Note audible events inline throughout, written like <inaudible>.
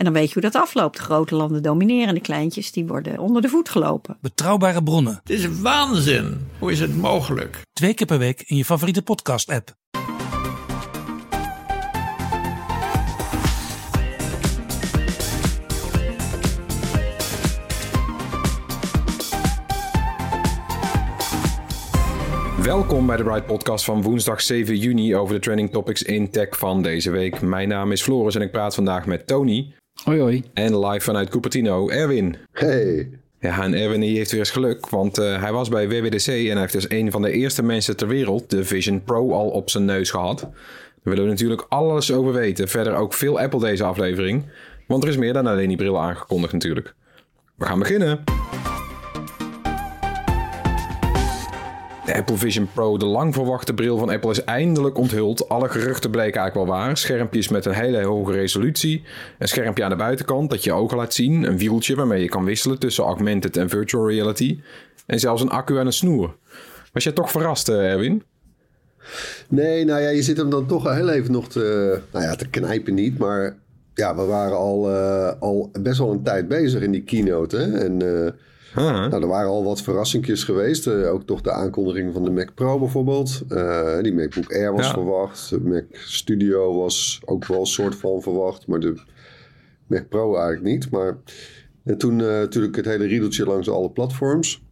En dan weet je hoe dat afloopt. De grote landen domineren, de kleintjes die worden onder de voet gelopen. Betrouwbare bronnen. Het is waanzin. Hoe is het mogelijk? Twee keer per week in je favoriete podcast-app. Welkom bij de Bright Podcast van woensdag 7 juni over de trending topics in tech van deze week. Mijn naam is Floris en ik praat vandaag met Tony. Hoi hoi. En live vanuit Cupertino, Erwin. Hey. Ja, en Erwin die heeft weer eens geluk, want uh, hij was bij WWDC en hij heeft dus een van de eerste mensen ter wereld de Vision Pro al op zijn neus gehad. Daar willen we natuurlijk alles over weten. Verder ook veel Apple deze aflevering, want er is meer dan alleen die bril aangekondigd natuurlijk. We gaan beginnen. De Apple Vision Pro, de lang verwachte bril van Apple, is eindelijk onthuld. Alle geruchten bleken eigenlijk wel waar. Schermpjes met een hele hoge resolutie. Een schermpje aan de buitenkant dat je ogen laat zien. Een wieltje waarmee je kan wisselen tussen augmented en virtual reality. En zelfs een accu en een snoer. Was jij toch verrast, eh, Erwin? Nee, nou ja, je zit hem dan toch heel even nog te, nou ja, te knijpen niet. Maar ja, we waren al, uh, al best wel een tijd bezig in die keynote. Hè? En... Uh, nou, er waren al wat verrassingjes geweest. Uh, ook toch de aankondiging van de Mac Pro bijvoorbeeld. Uh, die MacBook Air was ja. verwacht. De Mac Studio was ook wel een soort van verwacht. Maar de Mac Pro eigenlijk niet. Maar en toen uh, natuurlijk het hele riedeltje langs alle platforms.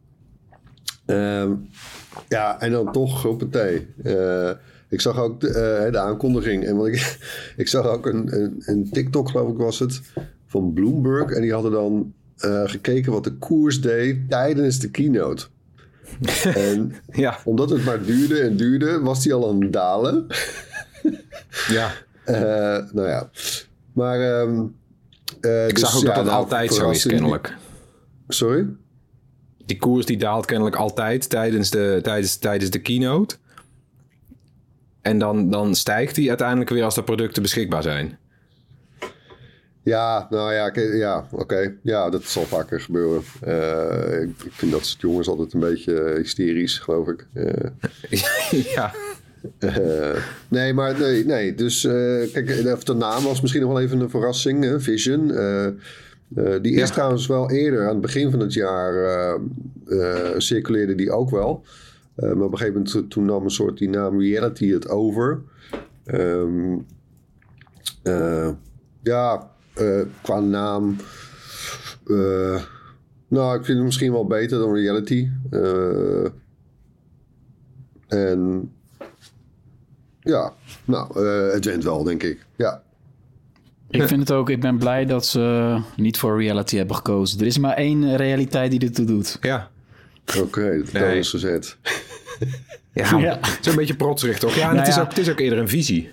Ehm, ja, en dan toch op het thee. ik zag ook de, de, aankondiging. En wat ik, <laughs> ik zag ook een, een, een TikTok, geloof ik was het, van Bloomberg. En die hadden dan uh, gekeken wat de koers deed tijdens de keynote. <laughs> En ja. omdat het maar duurde en duurde, was die al aan het dalen. ja. Uh, <laughs> nou ja. Maar. Um, uh, Ik dus, zag ook ja, dat dat nou, altijd zo is, kennelijk. Sorry? Die koers die daalt kennelijk altijd tijdens de, tijdens, tijdens de keynote. En dan, dan stijgt die uiteindelijk weer als de producten beschikbaar zijn. Ja, nou ja, ja oké. Okay. Ja, dat zal vaker gebeuren. Uh, ik, ik, vind dat soort jongens altijd een beetje hysterisch, geloof ik. Uh, <laughs> ja. Uh, nee, maar nee, nee. Dus kijk, de naam was misschien nog wel even een verrassing, hè? Vision. die is ja. trouwens wel eerder, aan het begin van het jaar, circuleerde die ook wel. maar op een gegeven moment toen nam een soort die naam Reality het over. Um, ja, uh, qua naam. Uh, nou, ik vind het misschien wel beter dan reality. Uh, en ja, nou, het went wel, denk ik. Ja. Ik vind het ook, ik ben blij dat ze niet voor reality hebben gekozen. Er is maar één realiteit die ertoe doet. Ja. Oké, okay, dat nee. is gezet. <laughs> ja, ja. het is een beetje protserig toch? Ja, en nou het, is ook, het is ook eerder een visie.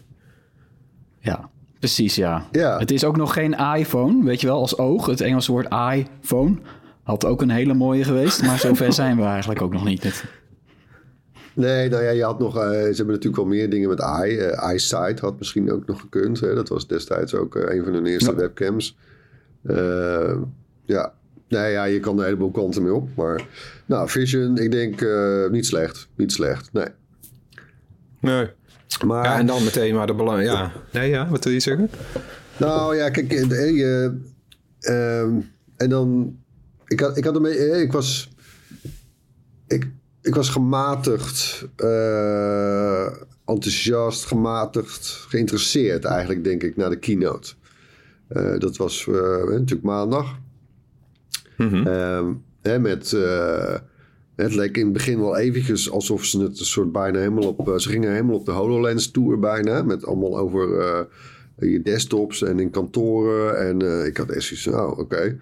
Precies, ja. ja. Het is ook nog geen iPhone, weet je wel, als oog. Het Engelse woord iPhone had ook een hele mooie geweest. Maar zover <laughs> zijn we eigenlijk ook nog niet. Nee, nou ja, je had nog... Uh, ze hebben natuurlijk wel meer dingen met i. Uh, iSight had misschien ook nog gekund. Hè? Dat was destijds ook uh, een van hun eerste ja. webcams. ja, nee, ja, je kan er een heleboel kanten mee op. Maar nou, Vision, ik denk niet slecht. Niet slecht, nee. Nee. Maar, ja, en dan meteen maar de belang. Ja. Nee, ja, wat wil je zeggen? Nou ja, kijk, je, uh, en dan. Ik had, ik had ermee. Ik was. Ik, ik was gematigd. Uh, enthousiast, gematigd, geïnteresseerd eigenlijk, denk ik, naar de keynote. Dat was natuurlijk maandag. Mm -hmm. hè, met. Het leek in het begin wel eventjes alsof ze het een soort bijna helemaal op... Ze gingen helemaal op de HoloLens tour bijna. Met allemaal over uh, je desktops en in kantoren. En uh, ik had echt zoiets nou oké. Okay.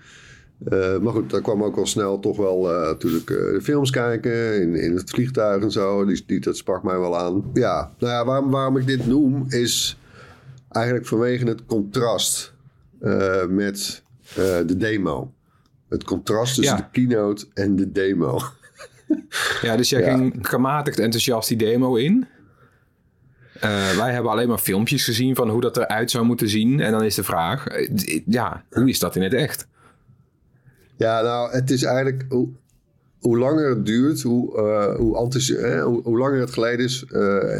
Uh, maar goed, daar kwam ook wel snel toch wel natuurlijk de films kijken. In, in het vliegtuig en zo. Die, die, dat sprak mij wel aan. Ja, nou ja, waarom, waarom ik dit noem is eigenlijk vanwege het contrast met de demo. Het contrast tussen Ja. de keynote en de demo. <laughs> Ja, dus jij Ja. ging gematigd enthousiast die demo in. Eh, wij hebben alleen maar filmpjes gezien van hoe dat eruit zou moeten zien. En dan is de vraag, eh, ja, hoe is dat in het echt? Ja, nou, het is eigenlijk... Hoe, hoe langer het duurt, hoe, uh, hoe, enthousi- hoe, hoe, langer het geleden is...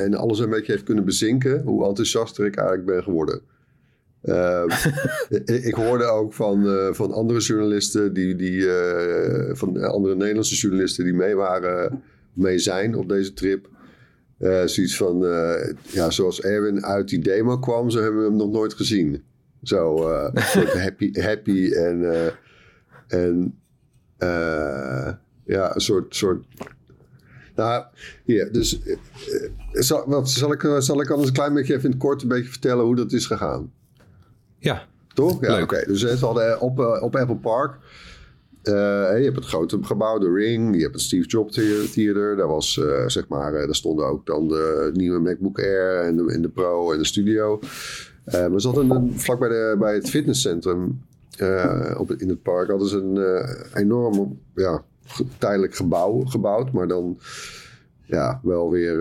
en alles een beetje heeft kunnen bezinken... hoe enthousiaster ik eigenlijk ben geworden. <laughs> ik hoorde ook van, van andere journalisten... Die, die, van andere Nederlandse journalisten die mee waren... mee zijn op deze trip... Zoiets van, ja, zoals Erwin uit die demo kwam, zo hebben we hem nog nooit gezien. Zo uh, happy, happy en, en ja, een soort, soort nou, hier, dus zal, wat, zal, ik, zal ik anders een klein beetje even in het kort een beetje vertellen hoe dat is gegaan? Ja. Toch? Ja, oké. Dus we hadden op, op Apple Park uh, je hebt het grote gebouw, de Ring. Je hebt het Steve Jobs Theater. Daar, was, uh, zeg maar, uh, daar stonden ook dan de nieuwe MacBook Air en de, en de Pro en de Studio. maar ze hadden een, vlak bij, de, bij het fitnesscentrum op, in het park hadden ze een enorm ja, tijdelijk gebouw gebouwd. Maar dan ja, wel weer...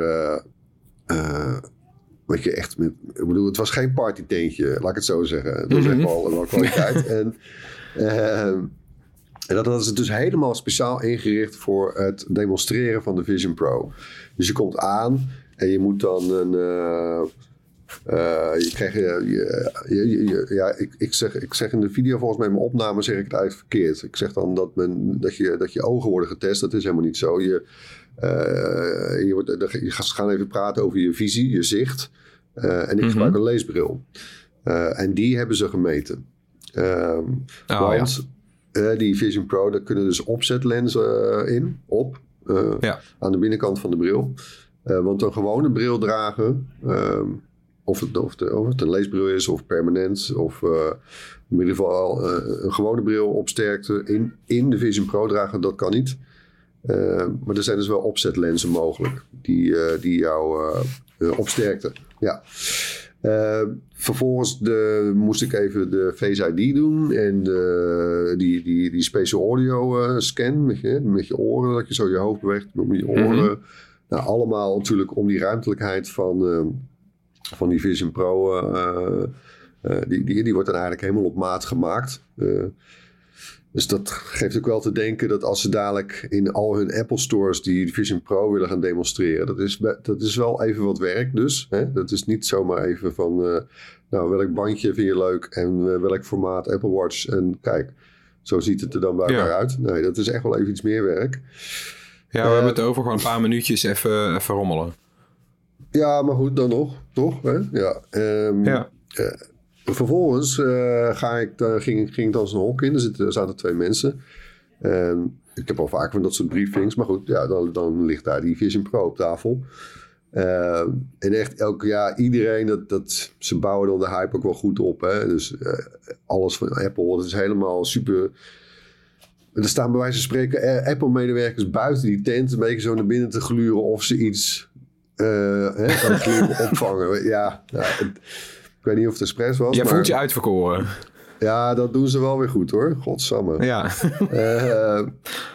wat je echt met, ik bedoel, het was geen partytentje, laat ik het zo zeggen. Het was echt wel, wel kwaliteit. <laughs> en en dat is dus helemaal speciaal ingericht voor het demonstreren van de Vision Pro. Dus je komt aan en je moet dan een. Uh, uh, je krijgt, je, ja, ik, ik, zeg, ik zeg in de video volgens mij in mijn opname zeg ik het eigenlijk verkeerd. Ik zeg dan dat, men, dat, je, dat je ogen worden getest. Dat is helemaal niet zo. Je, je, wordt, je gaat even praten over je visie, je zicht. En ik mm -hmm. gebruik een leesbril. en die hebben ze gemeten. oh, want ja uh, die Vision Pro, daar kunnen dus opzetlenzen uh, in, op, uh, ja. aan de binnenkant van de bril. want een gewone bril dragen, ehm, of, het, of, de, of het een leesbril is of permanent, of in ieder geval een gewone bril opsterkte in, in de Vision Pro dragen, dat kan niet. maar er zijn dus wel opzetlenzen mogelijk die, die jou opsterkten. Ja. Uh, vervolgens de, moest ik even de Face ID doen en de, die, die, die special audio uh, scan met je, met je oren, dat je zo je hoofd beweegt met je oren. Mm -hmm. nou, allemaal natuurlijk om die ruimtelijkheid van, uh, van die Vision Pro, die, die, die wordt dan eigenlijk helemaal op maat gemaakt. Dus dat geeft ook wel te denken dat als ze dadelijk in al hun Apple stores die Vision Pro willen gaan demonstreren, dat is, dat is wel even wat werk dus. Hè? Dat is niet zomaar even van, uh, nou welk bandje vind je leuk en uh, welk formaat Apple Watch en kijk, zo ziet het er dan bij elkaar ja. uit. Nee, dat is echt wel even iets meer werk. Ja, we uh, hebben het over gewoon een paar minuutjes even, even rommelen. Ja, maar goed, dan nog, toch? Hè? Ja. Um, ja. Vervolgens uh, ga ik, uh, ging, ging ik dan zo'n hok in. Er, zaten twee mensen. En ik heb al vaker van dat soort briefings. Maar goed, ja, dan, dan ligt daar die Vision Pro op tafel. Uh, en echt elk jaar iedereen, dat, dat, ze bouwen dan de hype ook wel goed op. Hè? Dus alles van Apple, dat is helemaal super... Er staan bij wijze van spreken Apple-medewerkers buiten die tent... een beetje zo naar binnen te gluren of ze iets hè, <laughs> opvangen. Ja, ja ik weet niet of het expres was. Jij maar... voelt je uitverkoren. Ja, dat doen ze wel weer goed hoor. Godsamme. Ja. uh,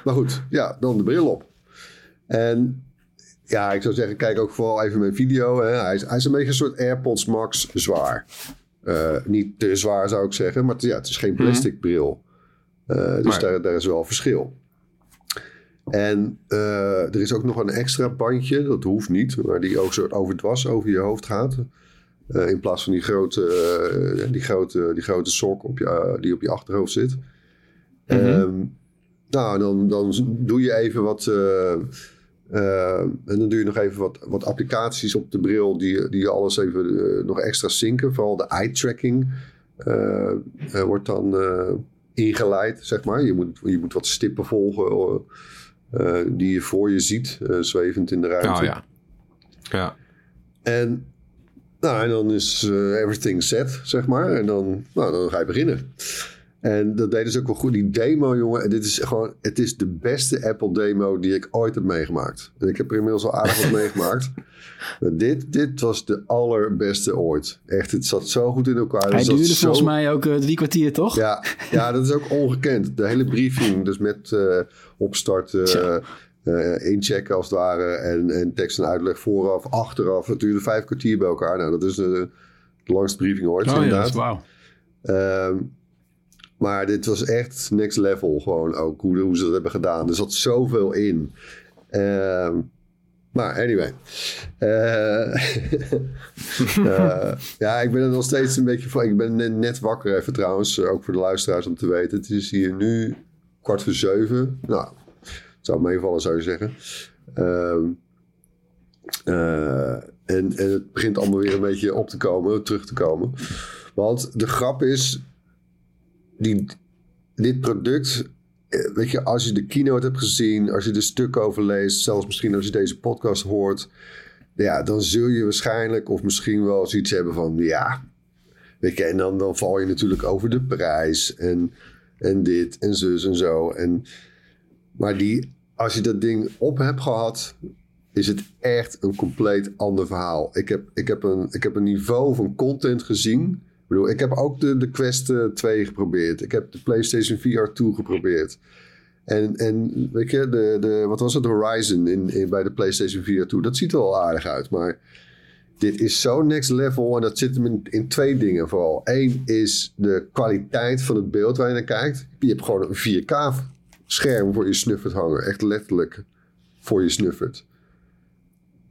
maar goed, ja, dan de bril op. En ja, ik zou zeggen, kijk ook vooral even mijn video. Hè. Hij, is, hij is een beetje een soort AirPods Max zwaar. Uh, niet te zwaar zou ik zeggen, maar ja, het is geen plastic mm -hmm. bril. Uh, dus maar... daar, daar is wel verschil. En er is ook nog een extra bandje, dat hoeft niet, maar die ook soort over het was over je hoofd gaat. Uh, in plaats van die grote, uh, die grote, die grote sok op je, die op je achterhoofd zit. Mm -hmm. um, nou, dan, dan doe je even wat. en dan doe je nog even wat, wat applicaties op de bril die, die alles even nog extra zinken. Vooral de eye tracking wordt dan ingeleid, zeg maar. Je moet, je moet wat stippen volgen die je voor je ziet, zwevend in de ruimte. Oh, ja. ja. En nou, en dan is uh, everything set, zeg maar. En dan, nou, dan ga je beginnen. En dat deden ze ook wel goed. Die demo, jongen. En dit is gewoon, het is de beste Apple demo die ik ooit heb meegemaakt. En ik heb er inmiddels al aardig wat meegemaakt. <laughs> Maar dit, dit was de allerbeste ooit. Echt, het zat zo goed in elkaar. Hij duurde zo... volgens mij ook uh, drie kwartier, toch? Ja, ja, dat is ook ongekend. De hele briefing, dus met uh, opstarten, eh, inchecken als het ware. En, en tekst en uitleg vooraf, achteraf. Het duurde vijf kwartier bij elkaar. Nou, dat is de, de langste briefing ooit, Oh ja, inderdaad. wauw. Ehm, maar dit was echt next level gewoon ook, hoe, hoe ze dat hebben gedaan. Er zat zoveel in. Ehm, maar anyway. Eh, <laughs> eh, ja, ik ben er nog steeds een beetje van. Ik ben net, wakker even trouwens. eh, Ook voor de luisteraars om te weten. Het is hier nu kwart voor zeven. Nou, zou meevallen zou je zeggen. Ehm, eh, en, en het begint allemaal weer een beetje op te komen, terug te komen. Want de grap is, die, dit product, eh, weet je, als je de keynote hebt gezien, als je er stuk over leest, zelfs misschien als je deze podcast hoort, ja, dan zul je waarschijnlijk of misschien wel zoiets hebben van, ja, weet je, en dan, dan val je natuurlijk over de prijs en, en dit en zus en zo. En, maar die, als je dat ding op hebt gehad, is het echt een compleet ander verhaal. Ik heb, ik heb, een, ik heb een niveau van content gezien. Ik bedoel, ik heb ook de, de Quest eh, 2 geprobeerd. Ik heb de PlayStation VR 2 geprobeerd. En, en weet je, de, de, wat was het, Horizon in, in, bij de PlayStation 4 2. Dat ziet er wel aardig uit, maar dit is zo next level. En dat zit hem in, in twee dingen vooral. Eén is de kwaliteit van het beeld waar je naar kijkt. Je hebt gewoon een 4K scherm voor je snuffert hangen. Echt letterlijk voor je snuffert.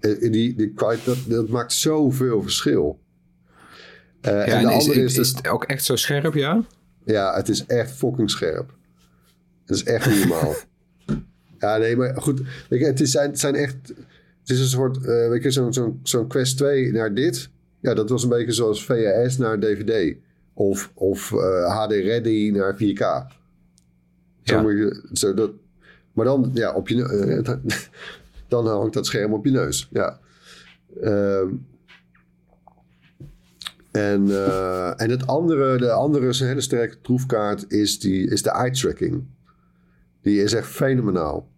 En en die, die dat, dat maakt zoveel verschil. Eh, Ja, en de en is, andere is, het ook echt zo scherp, ja? ja, het is echt fucking scherp. Het is echt normaal. <laughs> ja, nee, maar goed. Weet je, het, is, zijn, het zijn echt... Het is een soort... eh, weet je, zo'n zo'n zo'n Quest 2 naar dit. Ja, dat was een beetje zoals VHS naar DVD. Of, of eh, HD Ready naar 4K. Zo zo dat, maar dan, ja, op je, eh, <laughs> dan hangt dat scherm op je neus. Ja. Ehm, en, eh, en het andere, de andere een hele sterke troefkaart, is, die, is de eye tracking. Die is echt fenomenaal.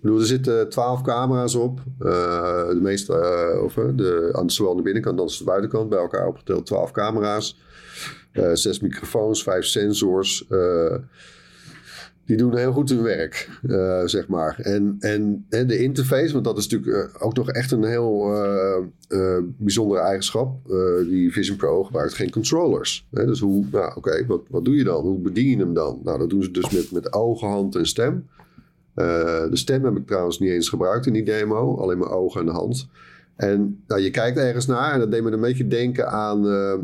Bedoel, er zitten twaalf camera's op. Eh, de meeste, of, de, aan, zowel aan de binnenkant als de buitenkant. Bij elkaar opgeteld twaalf camera's. Zes microfoons, vijf sensors. Die doen heel goed hun werk, eh, zeg maar. En, en, de interface, want dat is natuurlijk eh, ook nog echt een heel eh, bijzondere eigenschap. Die Vision Pro gebruikt geen controllers. Hè? Dus hoe, nou oké, wat, wat doe je dan? Hoe bedien je hem dan? Nou, dat doen ze dus met, met ogen, hand en stem. De stem heb ik trouwens niet eens gebruikt in die demo. Alleen mijn ogen en de hand. En nou, je kijkt ergens naar en dat deed me een beetje denken aan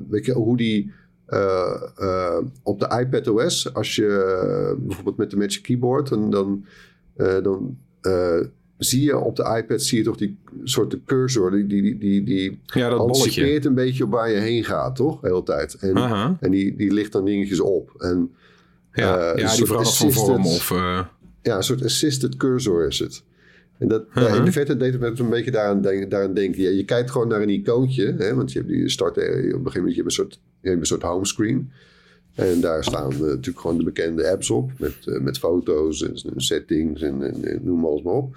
weet je, hoe die eh, eh, op de iPad OS, als je eh, bijvoorbeeld met de Magic Keyboard, dan, dan, dan zie je op de iPad zie je toch die soort de cursor, die, die, die, die Ja, dat bolletje. anticipeert een beetje op waar je heen gaat, toch? De hele tijd. En, Aha. en die, die ligt dan dingetjes op. En Ja, ja die verandert van vorm of... ja, een soort assisted cursor is het. En dat, ja, in de verte deed het me een beetje daaraan, daaraan denken. Ja, je kijkt gewoon naar een icoontje, hè, want je hebt die start, eh, op een gegeven moment je hebt een soort, je hebt een soort homescreen. En daar staan eh, natuurlijk gewoon de bekende apps op, met, eh, met foto's en, en settings en, en, en noem alles maar op.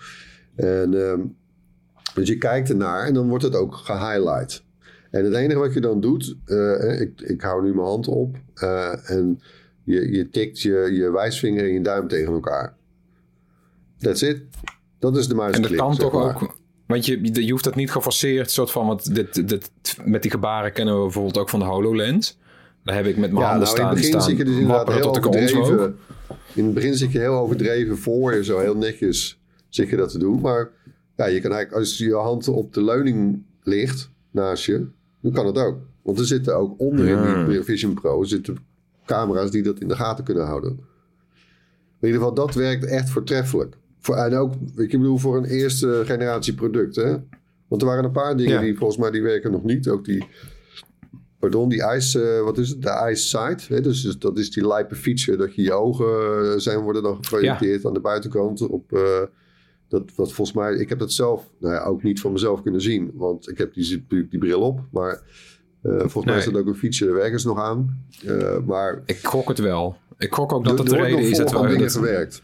En ehm, dus je kijkt ernaar en dan wordt het ook gehighlight. En het enige wat je dan doet, ik, ik hou nu mijn hand op en je, je tikt je, je wijsvinger en je duim tegen elkaar. That's it. Dat is de en dat kan toch maar. ook... Want je, je hoeft dat niet geforceerd, soort van... Want dit, dit, met die gebaren kennen we bijvoorbeeld ook van de HoloLens. Daar heb ik met mijn Ja, handen nou, in het begin staan je dus inderdaad heel overdreven. In het begin zit je heel overdreven voor je, zo heel netjes zit je dat te doen. Maar ja, je kan eigenlijk, als je hand op de leuning ligt naast je, dan kan het ook. Want er zitten ook onder in die Vision Pro zitten camera's die dat in de gaten kunnen houden. In ieder geval, dat werkt echt voortreffelijk. Voor, en ook, ik bedoel, voor een eerste generatie product. Hè? Want er waren een paar dingen Ja. die volgens mij die werken nog niet. Ook die, pardon, die ice, eh, wat is het? De ice sight. Hè? Dus, dus dat is die lijpe feature dat je je ogen eh, zijn worden dan geprojecteerd aan de buitenkant. Op, eh, dat, wat volgens mij, ik heb dat zelf nou ja, ook niet van mezelf kunnen zien. Want ik heb die, die, die bril op. Maar eh, volgens mij is dat ook een feature, daar werken ze nog aan. Maar Ik gok het wel. Ik gok ook dat er- het de er reden is dat we... dingen dat- gewerkt.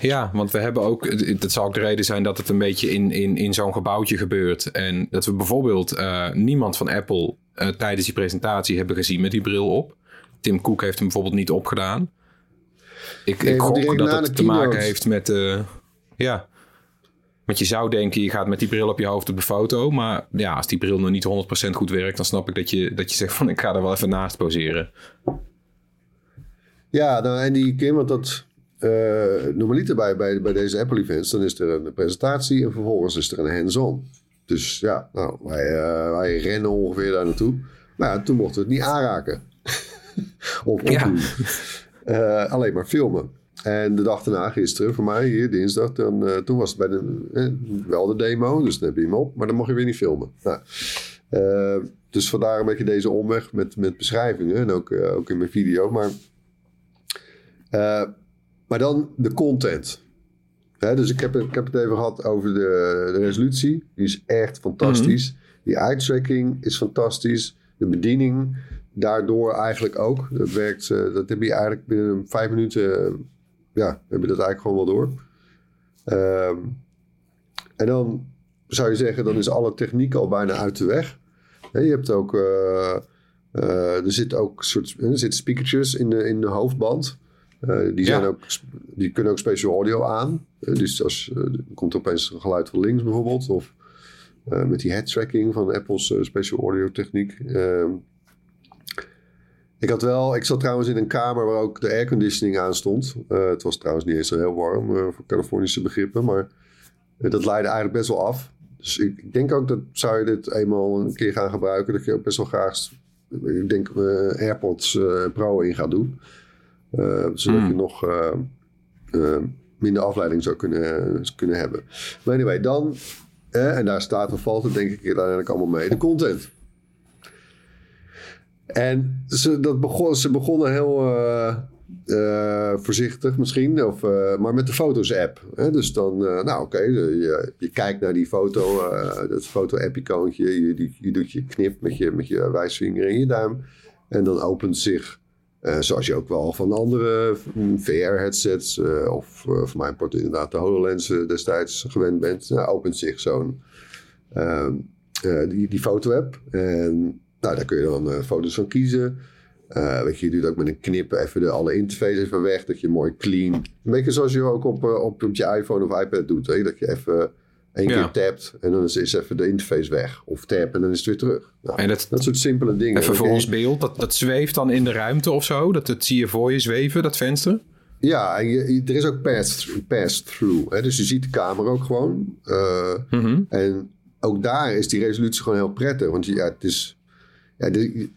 Ja, want we hebben ook, dat zou ook de reden zijn dat het een beetje in, in, in zo'n gebouwtje gebeurt. En dat we bijvoorbeeld eh, niemand van Apple eh, tijdens die presentatie hebben gezien met die bril op. Tim Cook heeft hem bijvoorbeeld niet opgedaan. Ik, Nee, ik gok dat het te maken heeft met, eh, ja, Want je zou denken, je gaat met die bril op je hoofd op de foto. Maar ja, als die bril nog niet 100% goed werkt, dan snap ik dat je, dat je zegt van ik ga er wel even naast poseren. Ja, nou, en die Kim, want dat uh, normaliter bij, bij, bij deze Apple events, dan is er een presentatie en vervolgens is er een hands-on. Dus ja, nou, wij, uh, wij rennen ongeveer daar naartoe. Maar ja, toen mochten we het niet aanraken. <laughs> of opdoen. Ja. Uh, alleen maar filmen. En de dag daarna, gisteren, voor mij, hier dinsdag, dan, uh, toen was het bij de, eh, wel de demo, dus dan heb je hem op, maar dan mocht je weer niet filmen. Nou, dus vandaar een beetje deze omweg met, met beschrijvingen en ook, ook in mijn video. Maar, maar dan de content. Dus ik heb, ik heb het even gehad over de, de resolutie. Die is echt fantastisch. Mm -hmm. Die eye-tracking is fantastisch. De bediening daardoor eigenlijk ook. Dat werkt, dat heb je eigenlijk binnen vijf minuten ja, heb je dat eigenlijk gewoon wel door. Um, en dan zou je zeggen, dan is alle techniek al bijna uit de weg. je hebt ook, uh, uh, er zitten ook soort, er zitten speakertjes in de, in de hoofdband. Uh, die, zijn ook, die kunnen ook special audio aan. dus als, er komt opeens een geluid van links bijvoorbeeld. Of met die head tracking van Apple's special audio techniek. Ehm, ik had wel, ik zat trouwens in een kamer waar ook de airconditioning aan stond. Het was trouwens niet eens zo heel warm voor Californische begrippen, maar dat leidde eigenlijk best wel af. Dus ik, ik, denk ook dat zou je dit eenmaal een keer gaan gebruiken, dat je ook best wel graag, ik denk AirPods Pro in gaat doen. Zodat mm. je nog minder afleiding zou kunnen, kunnen hebben. Maar anyway, dan, en daar staat of valt het denk ik uiteindelijk allemaal mee, de content. En ze, dat begon, ze begonnen heel uh, uh, voorzichtig misschien, of, uh, maar met de Foto's-app. Dus dan, nou oké, okay, je, je, kijkt naar die foto, dat foto-app-icoontje. Je, je, doet je knip met je, met je wijsvinger en je duim. En dan opent zich, zoals je ook wel van andere mm, VR-headsets, of voor mijn inderdaad de HoloLens destijds gewend bent, nou, opent zich zo'n die, die foto-app. En nou, daar kun je dan foto's van kiezen. Weet je, je doet ook met een knip even de, alle interfaces even weg. Dat je mooi clean. Een beetje zoals je ook op, op, je iPhone of iPad doet. Weet Dat je even ja. keer tapt en dan is, is even de interface weg. Of tap en dan is het weer terug. Nou, en dat, dat soort simpele dingen. Even voor ons beeld. Dat, dat zweeft dan in de ruimte of zo? Dat, dat zie je voor je zweven, dat venster? Ja, je, er is ook pass-through. Pass through, dus je ziet de camera ook gewoon. Mm -hmm. En ook daar is die resolutie gewoon heel prettig. Want ja, het is ja,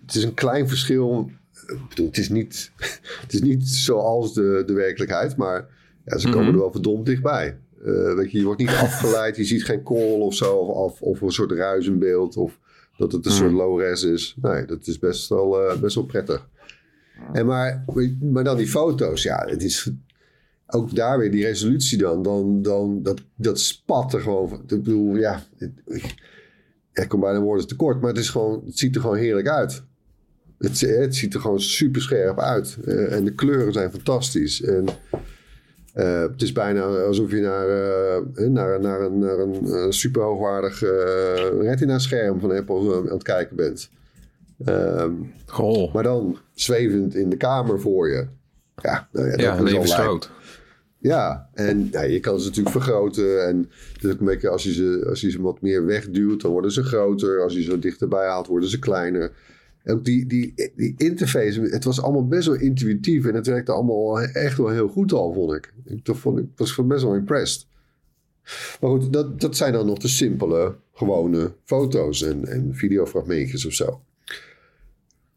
het is een klein verschil. Ik bedoel, het is niet, <laughs> het is niet zoals de, de werkelijkheid, maar ja, ze komen mhm. er wel verdomd dichtbij. Uh, weet je, je wordt niet <laughs> afgeleid, je ziet geen call of zo, of, of een soort ruizenbeeld, of dat het een soort mhm. low-res is. Nee, dat is best wel, uh, best wel prettig. En maar, maar dan die foto's, ja, het is ook daar weer die resolutie dan, dan, dan dat, dat spat er gewoon. Ik bedoel, ja, het, ik kom bijna woorden tekort, maar het, is gewoon, het ziet er gewoon heerlijk uit. Het, het ziet er gewoon super scherp uit. Uh, en de kleuren zijn fantastisch. En uh, het is bijna alsof je naar, uh, naar, naar een, naar een super hoogwaardig retina-scherm van Apple aan het kijken bent. Um, Maar dan zwevend in de kamer voor je. Ja, nou ja, ja levensgroot. Ja, en ja, je kan ze natuurlijk vergroten. En is ook een beetje als je, ze, als je ze wat meer wegduwt, dan worden ze groter. Als je ze wat dichterbij haalt, worden ze kleiner. Ook die, die, die interface, het was allemaal best wel intuïtief. En het werkte allemaal echt wel heel goed al, vond ik. Ik, vond, ik was best wel impressed. Maar goed, dat, dat zijn dan nog de simpele, gewone foto's en, en videofragmentjes of zo.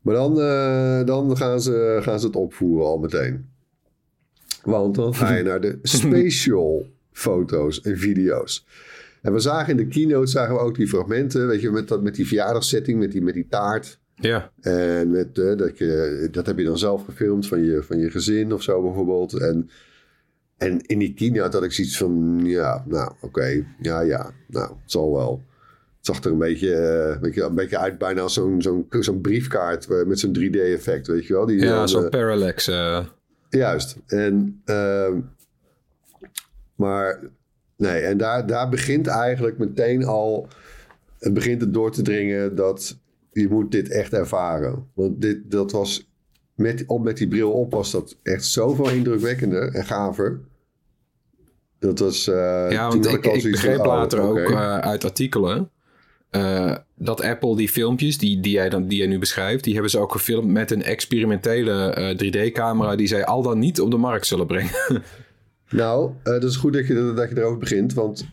Maar dan, uh, dan gaan, ze, gaan ze het opvoeren al meteen. Want dan ga je <laughs> naar de special foto's en video's. En we zagen in de keynote zagen we ook die fragmenten, weet je, met, dat, met die verjaardagssetting, met die, met die taart. Ja. En met, uh, dat, je, dat heb je dan zelf gefilmd van je, van je gezin of zo bijvoorbeeld. En, en in die keynote had ik zoiets van, ja, nou oké, ja, ja, nou, het zal wel. Het zag er een beetje, uh, beetje, een beetje uit bijna als zo'n zo'n zo'n briefkaart eh, met zo'n 3D-effect, weet je wel. Die, ja, zo'n parallax. Juist. En, uh, maar nee, en daar, daar begint eigenlijk meteen al, het begint het door te dringen dat je moet dit echt ervaren. Want dit, dat was, met, op met die bril op was dat echt zoveel indrukwekkender en gaver. Dat was. Uh, ja, want ik, ik begreep van, later oh, ook uh, uit artikelen. Uh, dat Apple die filmpjes die, die, jij dan, die jij nu beschrijft, die hebben ze ook gefilmd met een experimentele 3D-camera die zij al dan niet op de markt zullen brengen. <laughs> nou, dat is goed dat je, dat je erover begint, want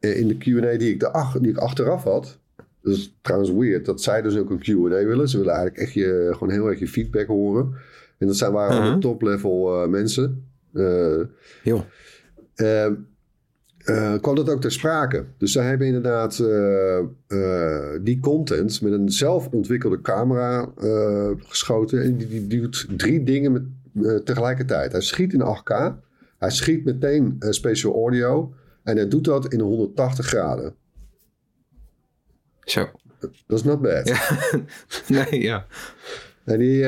in de Q&A die, ik de, die ik achteraf had, dat is trouwens weird, dat zij dus ook een Q&A willen. Ze willen eigenlijk echt je, gewoon heel erg je feedback horen. En dat zijn, waren uh-huh. top-level mensen. Uh, uh, kwam dat ook ter sprake. Dus zij hebben inderdaad uh, die content met een zelfontwikkelde camera geschoten. En die, die, doet drie dingen met, tegelijkertijd. Hij schiet in 8K. Hij schiet meteen special audio. En hij doet dat in 180 graden. Zo. Dat is not bad. Ja. <laughs> nee, ja. En die,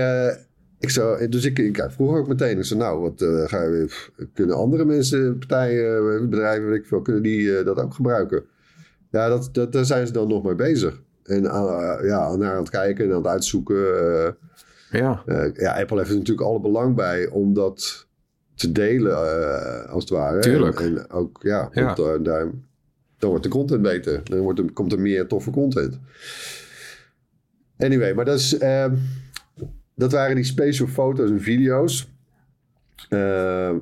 ik zou, dus ik, ik vroeg ook meteen. Ik zei, nou, wat uh, ga je, kunnen andere mensen, partijen, eh, bedrijven, weet ik veel, kunnen die uh, dat ook gebruiken? Ja, dat, dat, daar zijn ze dan nog mee bezig. En uh, ja, naar aan het kijken en aan het uitzoeken. ja. ja, Apple heeft er natuurlijk alle belang bij om dat te delen, als het ware. Tuurlijk. En, en ook, ja, ja. Want, daar, dan wordt de content beter. Dan wordt komt er meer toffe content. Anyway, maar dat is... Ehm, dat waren die special foto's en video's. Uh,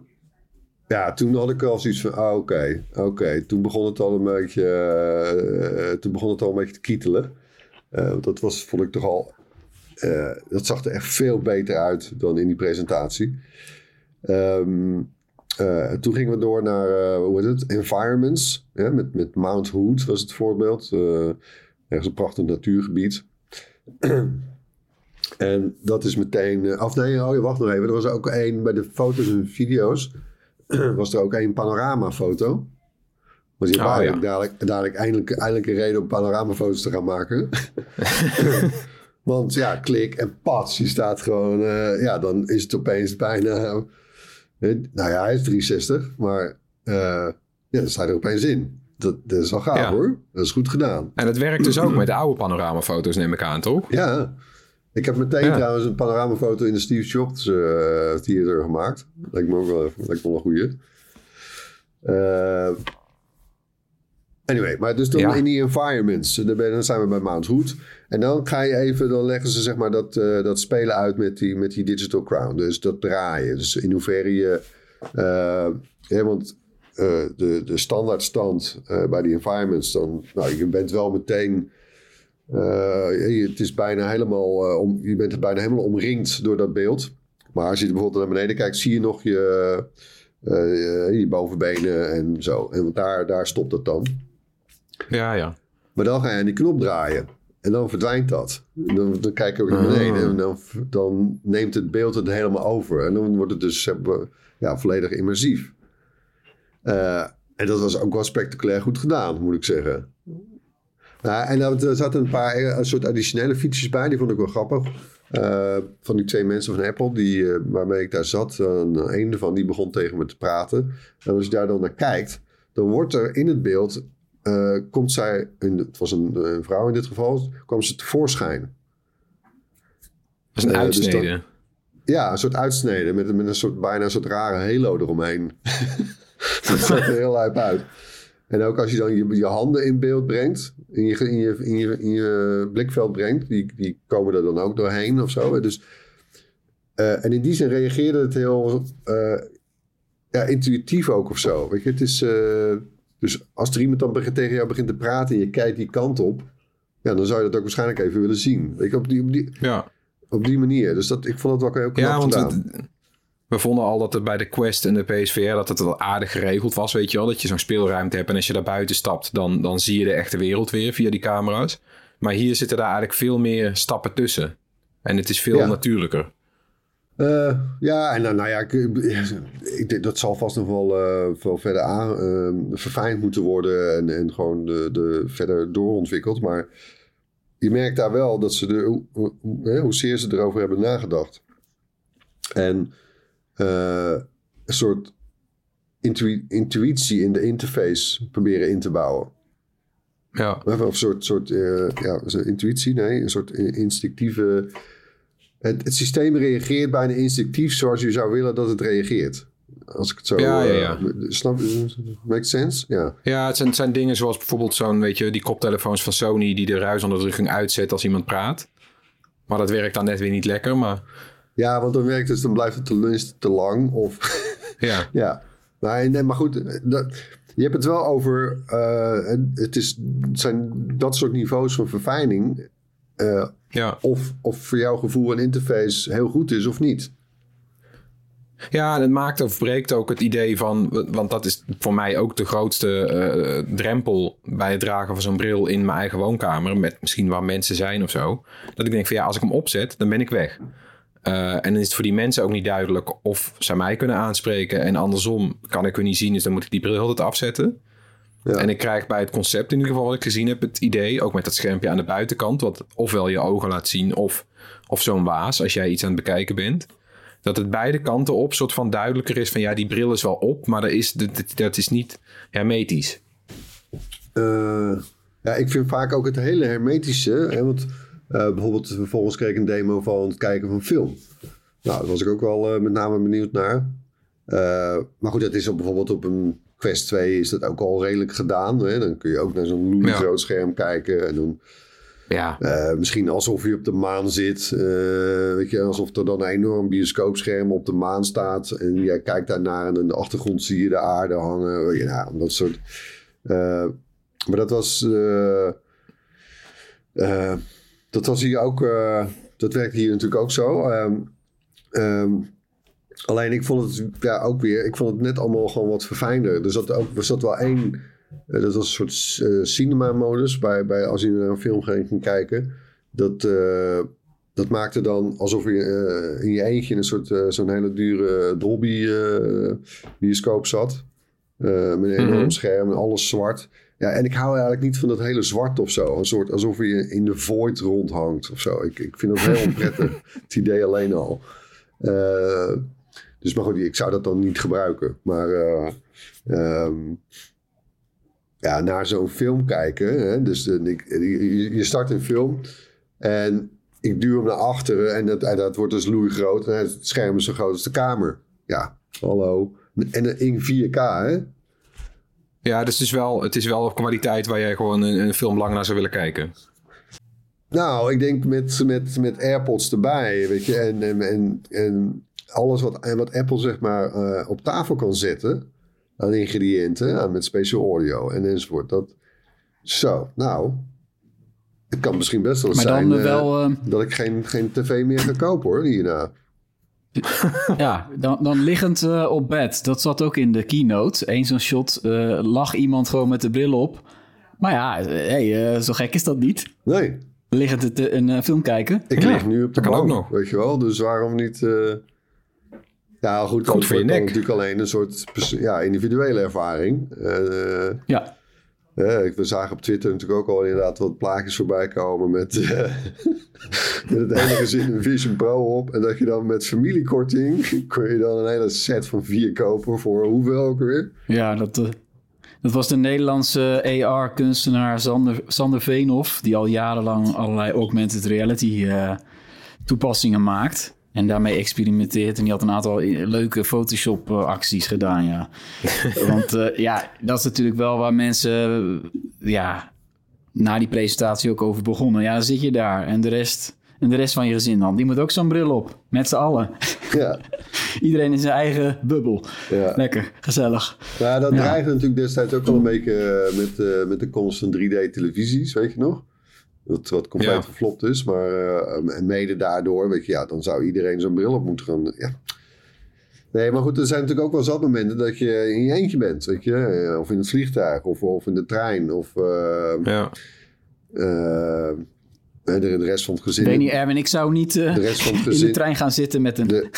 ja, toen had ik al zoiets van, ah, oké, oké. Toen begon het al een beetje, uh, toen begon het al een beetje te kietelen. Uh, dat was, vond ik toch al, dat zag er echt veel beter uit dan in die presentatie. Um, toen gingen we door naar, hoe heet het, environments. Ja, met, met Mount Hood was het voorbeeld. ergens een prachtig natuurgebied. <clears throat> En dat is meteen. Uh, of nee, oh, wacht nog even. Er was ook één bij de foto's en video's. <clears throat> was er ook één panoramafoto. Was je oh, ja. dadelijk, dadelijk eindelijk, eindelijk een reden om panoramafoto's te gaan maken. <laughs> <laughs> Want ja, klik en pats, je staat gewoon. Uh, ja, dan is het opeens bijna. Uh, nou ja, hij is 360, maar ja, dan staat er opeens in. Dat, dat is wel gaaf hoor. Dat is goed gedaan. En het werkt dus <clears throat> ook met de oude panoramafoto's, neem ik aan, toch? Ja. Ik heb meteen trouwens een panoramafoto in de Steve Jobs uh, Theater gemaakt. Lijkt me ook wel, lijkt me wel een goeie. Uh, anyway, maar dus dan in die environments. Dan zijn we bij Mount Hood. En dan ga je even, dan leggen ze zeg maar dat, uh, dat spelen uit met die, met die digital crown. Dus dat draaien. Dus in hoeverre je... ja, want de, de standaardstand bij die environments, dan... Nou, je bent wel meteen uh, het is bijna helemaal, om, je bent bijna helemaal omringd door dat beeld. Maar als je bijvoorbeeld naar beneden kijkt, zie je nog je, je bovenbenen en zo. En daar, daar stopt het dan. Ja, ja. Maar dan ga je aan die knop draaien. En dan verdwijnt dat. Dan, dan kijk je ook naar beneden. En dan, dan neemt het beeld het helemaal over. En dan wordt het dus ja, volledig immersief. en dat was ook wel spectaculair goed gedaan, moet ik zeggen. Nou, en er zaten een paar eh, een soort additionele features bij, die vond ik wel grappig. Uh, van die twee mensen van Apple die, uh, waarmee ik daar zat, een van die begon tegen me te praten. En als je daar dan naar kijkt, dan wordt er in het beeld, komt zij, het was een, een, vrouw in dit geval, kwam ze tevoorschijn. Dat is een uitsnede. Dus ja, een soort uitsnede met, met een soort, bijna een soort rare halo eromheen. <laughs> dat zag er heel lijp uit. En ook als je dan je, je handen in beeld brengt, in je, in je, in je, in je blikveld brengt, die, die komen er dan ook doorheen of zo. Dus, uh, en in die zin reageerde het heel uh, ja, intuïtief ook of zo. Weet je, het is, uh, dus als er iemand dan tegen jou begint te praten en je kijkt die kant op, ja, dan zou je dat ook waarschijnlijk even willen zien. Je, op die, op die, ja. op die manier. Dus dat, ik vond het wel heel knap ja, want gedaan. Het, we vonden al dat het bij de Quest en de PSVR dat het wel aardig geregeld was, weet je wel. Dat je zo'n speelruimte hebt en als je daar buiten stapt, dan, dan zie je de echte wereld weer via die camera's. Maar hier zitten daar eigenlijk veel meer stappen tussen. En het is veel natuurlijker. Uh, ja, en nou, nou ja, ik, ik, denk dat zal vast nog wel, uh, veel verder aan, uh, verfijnd moeten worden en, en gewoon de, de verder doorontwikkeld. Maar je merkt daar wel dat ze er, hoe, hoe, hoezeer ze erover hebben nagedacht. En een soort intuïtie in de interface proberen in te bouwen. Ja. Of een soort, soort ja, intuïtie, nee, een soort instinctieve. Het, het, systeem reageert bijna instinctief zoals je zou willen dat het reageert. Als ik het zo... Ja, ja, eh, ja. snap je? Makes sense? Ja. Ja, het zijn, het zijn dingen zoals bijvoorbeeld zo'n, weet je, die koptelefoons van Sony die de ruisonderdrukking uitzet als iemand praat. Maar dat werkt dan net weer niet lekker, maar Ja, want dan werkt het, dan blijft het tenminste te lang. Of, ja. <laughs> ja. Nee, nee, maar goed, dat, je hebt het wel over... eh, het, is, het zijn dat soort niveaus van verfijning... eh, Ja. of, of voor jouw gevoel een interface heel goed is of niet. Ja, en het maakt of breekt ook het idee van, want dat is voor mij ook de grootste eh, drempel bij het dragen van zo'n bril in mijn eigen woonkamer, met misschien waar mensen zijn of zo. Dat ik denk van ja, als ik hem opzet, dan ben ik weg. Eh, en dan is het voor die mensen ook niet duidelijk of ze mij kunnen aanspreken. En andersom kan ik hun niet zien, dus dan moet ik die bril altijd afzetten. Ja. En ik krijg bij het concept in ieder geval wat ik gezien heb, het idee, ook met dat schermpje aan de buitenkant, wat ofwel je ogen laat zien of, of zo'n waas als jij iets aan het bekijken bent. Dat het beide kanten op soort van duidelijker is van ja, die bril is wel op, maar dat is, dat, dat is niet hermetisch. Eh, ja, ik vind vaak ook het hele hermetische. Hè, want eh, bijvoorbeeld, vervolgens kreeg ik een demo van het kijken van film. Nou, daar was ik ook wel eh, met name benieuwd naar. Maar goed, dat is op, bijvoorbeeld op een Quest 2 is dat ook al redelijk gedaan. Hè? Dan kun je ook naar zo'n Ja. groot scherm kijken. En dan Ja, eh, misschien alsof je op de maan zit. eh, weet je, alsof er dan een enorm bioscoopscherm op de maan staat. En jij kijkt daarnaar en in de achtergrond zie je de aarde hangen. Je, nou, dat soort. eh, maar dat was. eh, eh, dat was hier ook. eh, dat werkt hier natuurlijk ook zo. Ehm, ehm, alleen ik vond het ja, ook weer. Ik vond het net allemaal gewoon wat verfijnder. Er zat, ook, er zat wel één. eh, dat was een soort eh, cinema-modus. Bij, bij, als je naar een film ging kijken. Dat, eh, dat maakte dan alsof je in je eentje in een soort. zo'n hele dure Dolby-bioscoop zat. Eh, met een enorm Mhm. scherm en alles zwart. Ja, en ik hou eigenlijk niet van dat hele zwart of zo. Een soort alsof je in de void rondhangt of zo. Ik, ik vind dat heel <laughs> onprettig. het idee alleen al. Dus maar goed, ik zou dat dan niet gebruiken. Maar eh, ehm, ja, naar zo'n film kijken. Hè? Dus de, ik, je, start een film en ik duw hem naar achteren en dat, en dat wordt dus loeigroot. En het scherm is zo groot als de kamer. Ja, hallo. En in 4K, hè? ja dus het is, wel, het is wel een kwaliteit waar jij gewoon een, een film lang naar zou willen kijken. Nou, ik denk met, met, met AirPods erbij, weet je, en, en, en, en alles wat, en wat Apple zeg maar eh, op tafel kan zetten aan ingrediënten, aan met special audio en enzovoort. Dat, zo, nou, het kan misschien best wel eens Maar dan zijn eh, wel, eh, eh, dat ik geen, geen tv meer ga kopen hoor, hierna. ja, dan, dan liggend eh, op bed. Dat zat ook in de keynote. Eén zo'n shot, eh, lag iemand gewoon met de bril op. Maar ja, eh, hey, eh, zo gek is dat niet. Nee, Liggend eh, een eh, film kijken. ik Ja, lig nu op de dat kan bank, ook nog. weet je wel, dus waarom niet... eh, ja, goed, Goed dat voor je nek. natuurlijk alleen een soort ja, individuele ervaring. Eh, Ja, ik- we zagen op Twitter natuurlijk ook al inderdaad wat plaatjes voorbij komen met, eh, <laughs> met het ene gezin een Vision Pro op. En dat je dan met familiekorting <laughs> kon je dan een hele set van vier kopen voor hoeveel ook weer? ja dat, eh, dat was de Nederlandse AR-kunstenaar Sander, Sander Veenhoff... die al jarenlang allerlei augmented reality eh, toepassingen maakt... En daarmee experimenteert. En die had een aantal eh, leuke Photoshop-acties gedaan, ja. <laughs> Want eh, ja, dat is natuurlijk wel waar mensen... eh, ja, na die presentatie ook over begonnen. Ja, dan zit je daar. En de rest, en de rest van je gezin dan. Die moet ook zo'n bril op. Met z'n allen. <laughs> Ja, <laughs> Iedereen in zijn eigen bubbel. ja. Lekker, gezellig. Nou, dat Ja. dreigde natuurlijk destijds ook al een beetje eh, met, eh, met de komst van 3D-televisies, weet je nog? Wat, wat compleet Ja. geflopt is. Maar eh, en mede daardoor, weet je, ja, dan zou iedereen zo'n bril op moeten gaan. Ja. Nee, maar goed, er zijn natuurlijk ook wel zat momenten dat je in je eentje bent, weet je. Eh, Of in het vliegtuig, of, of in de trein, of eh, Ja. eh, de, de rest van het gezin. Ik weet niet, Erwin, ik zou niet eh, De rest van het in de trein gaan zitten met, een, De-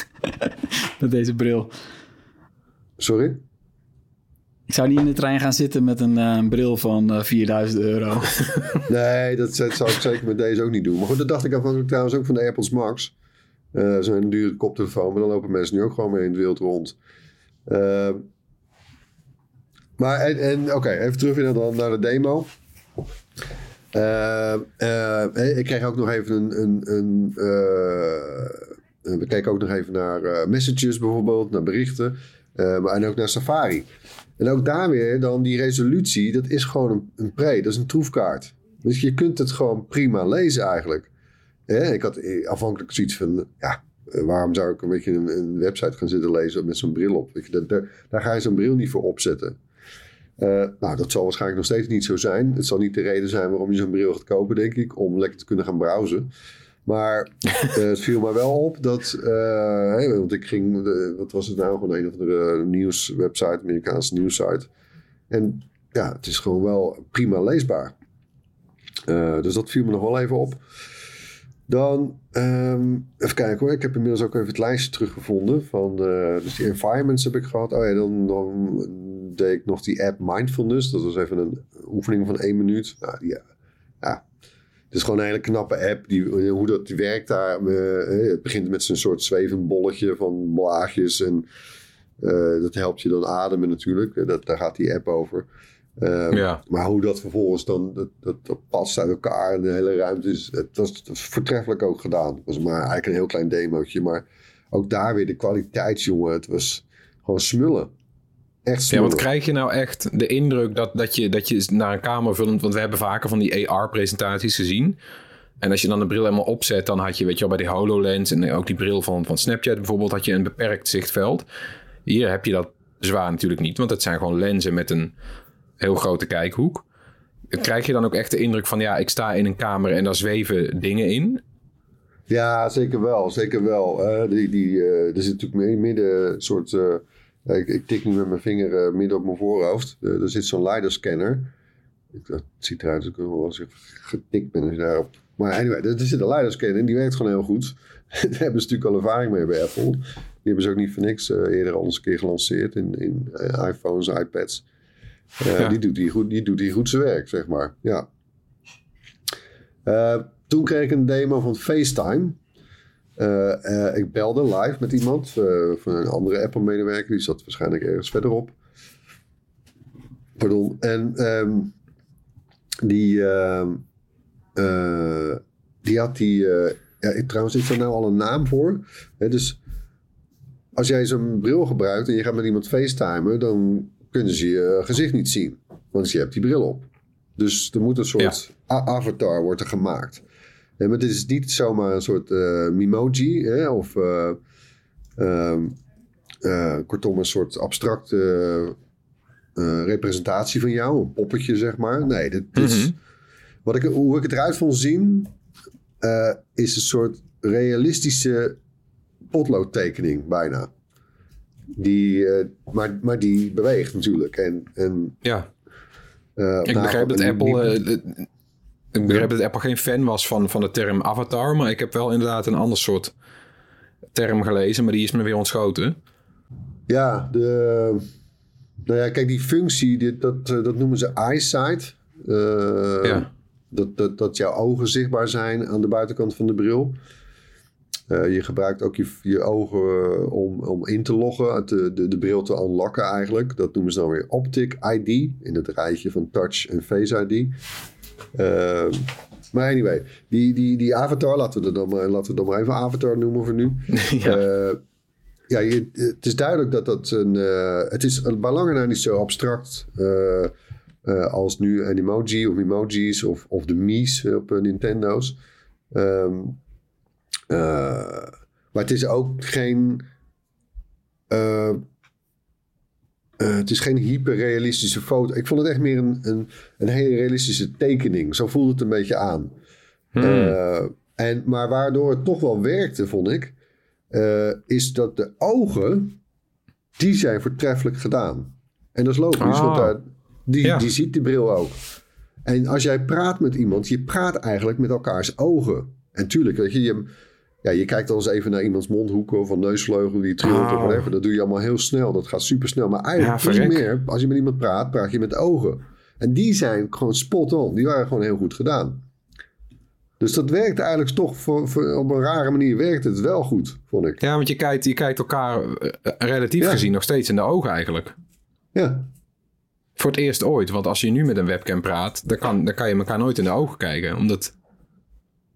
<laughs> met deze bril. sorry? Ik zou niet in de trein gaan zitten met een, eh, bril van eh 4000 euro. <laughs> Nee, dat zou ik zeker met deze ook niet doen. Maar goed, dat dacht ik afhankelijk trouwens ook van de AirPods Max. Eh Zo'n dure koptelefoon, maar dan lopen mensen nu ook gewoon mee in het wild rond. Maar, en, en oké, even terug naar, de demo. Ik kreeg ook nog even een... een, een we keken ook nog even naar messages bijvoorbeeld, naar berichten. Uh, maar, en ook naar Safari. En ook daar weer dan die resolutie, dat is gewoon een, een pre, dat is een troefkaart. Dus je kunt het gewoon prima lezen eigenlijk. ik had afhankelijk zoiets van, ja, waarom zou ik een beetje een, een website gaan zitten lezen met zo'n bril op? Daar, ga je zo'n bril niet voor opzetten. Uh, nou, dat zal waarschijnlijk nog steeds niet zo zijn. Het zal niet de reden zijn waarom je zo'n bril gaat kopen, denk ik, om lekker te kunnen gaan browsen. Maar uh, <laughs> het viel me wel op dat, uh, want ik ging, wat was het nou, gewoon een of andere nieuwswebsite, Amerikaanse nieuwssite. En ja, het is gewoon wel prima leesbaar. dus dat viel me nog wel even op. Dan, um, even kijken hoor. Ik heb inmiddels ook even het lijstje teruggevonden. Van, dus die environments heb ik gehad. Oh ja, dan, dan deed ik nog die app Mindfulness. Dat was even een oefening van één minuut. Nou, ja, ja. Het is gewoon een hele knappe app. Die, hoe dat werkt daar. Uh, het begint met zo'n soort zwevend bolletje van blaagjes. En uh, dat helpt je dan ademen natuurlijk. Dat, daar gaat die app over. Ehm, ja. Maar hoe dat vervolgens dan, dat, dat, dat, past uit elkaar en de hele ruimte is, het was, voortreffelijk ook gedaan. Het was maar eigenlijk een heel klein demootje, maar ook daar weer de kwaliteitsjongen, het was gewoon smullen. Echt. Ja, wat krijg je nou echt de indruk dat, dat, je, dat je naar een kamer vullend, want we hebben vaker van die AR-presentaties gezien. En als je dan de bril helemaal opzet, dan had je, weet je wel, bij die HoloLens en ook die bril van, van Snapchat bijvoorbeeld, had je een beperkt zichtveld. Hier heb je dat zwaar natuurlijk niet, want het zijn gewoon lenzen met een heel grote kijkhoek. Krijg je dan ook echt de indruk van, ja, ik sta in een kamer en daar zweven dingen in? Ja, zeker wel. Zeker wel. Uh, die, die, uh, er zit natuurlijk midden een soort... Uh, ik, ik, tik nu met mijn vinger midden op mijn voorhoofd. er zit zo'n LiDAR-scanner. Dat ziet eruit alsof ik wel eens getikt ben als je daarop... Maar anyway, er zit een LiDAR-scanner en die werkt gewoon heel goed. <laughs> Daar hebben ze natuurlijk al ervaring mee bij Apple. Die hebben ze ook niet voor niks eerder al eens een keer gelanceerd in, in iPhones, iPads. Die, doet die, goed, die doet die goed zijn werk, zeg maar. Ja. Toen kreeg ik een demo van FaceTime. Uh, ik belde live met iemand van een andere Apple-medewerker. Die zat waarschijnlijk ergens verderop. Pardon. En um, die, ehm, die had die... ja, trouwens, is er nou al een naam voor? dus als jij zo'n bril gebruikt en je gaat met iemand facetimen... dan kunnen ze je gezicht niet zien. Want je hebt die bril op. Dus er moet een soort avatar worden gemaakt. Maar dit is niet zomaar een soort uh, Mimoji hè, of uh, uh, kortom een soort abstracte representatie van jou, een poppetje zeg maar. Nee, dit, is, mhm. wat ik, hoe ik het eruit vond zien, is een soort realistische potloodtekening bijna. Die, maar, maar die beweegt natuurlijk. En, en, ja. Ik begrijp dat Apple. Ik begrijp dat Apple geen fan was van, van de term avatar. Maar ik heb wel inderdaad een ander soort term gelezen. Maar die is me weer ontschoten. Ja, de. Nou ja, kijk, die functie, dit, dat, dat noemen ze eyesight. ja. dat, dat, dat jouw ogen zichtbaar zijn aan de buitenkant van de bril. Uh, je gebruikt ook je, je ogen om, om in te loggen, de, de, de bril te unlocken eigenlijk. Dat noemen ze dan weer Optic ID, in het rijtje van Touch en Face ID. Uh, maar anyway, die, die, die avatar, laten we, dan maar, laten we dan maar even avatar noemen voor nu. <laughs> ja, eh, ja je, het is duidelijk dat dat een... het is bij lange na niet zo abstract als nu een emoji of emojis of, of de Mii's op Nintendo's. Um, uh, maar het is ook geen. Uh, uh, het is geen hyperrealistische foto. Ik vond het echt meer een, een, een hele realistische tekening. Zo voelde het een beetje aan. Hmm. en, maar waardoor het toch wel werkte, vond ik, is dat de ogen, die zijn voortreffelijk gedaan. En dat is logisch, ah. want daar, die, die ziet die bril ook. En als jij praat met iemand, je praat eigenlijk met elkaars ogen. En tuurlijk, weet je, je ja, je kijkt dan eens even naar iemands mondhoeken of een neusvleugel die trilt oh. of whatever. Dat doe je allemaal heel snel. Dat gaat super snel. Maar eigenlijk niet meer. Als je met iemand praat, praat je met ogen. En die zijn gewoon spot on. Die waren gewoon heel goed gedaan. Dus dat werkt eigenlijk toch voor, voor, op een rare manier werkt het wel goed, vond ik. Ja, want je kijkt, je kijkt elkaar uh, relatief gezien nog steeds in de ogen eigenlijk. Ja. Voor het eerst ooit. Want als je nu met een webcam praat, dan kan, dan kan je elkaar nooit in de ogen kijken. Omdat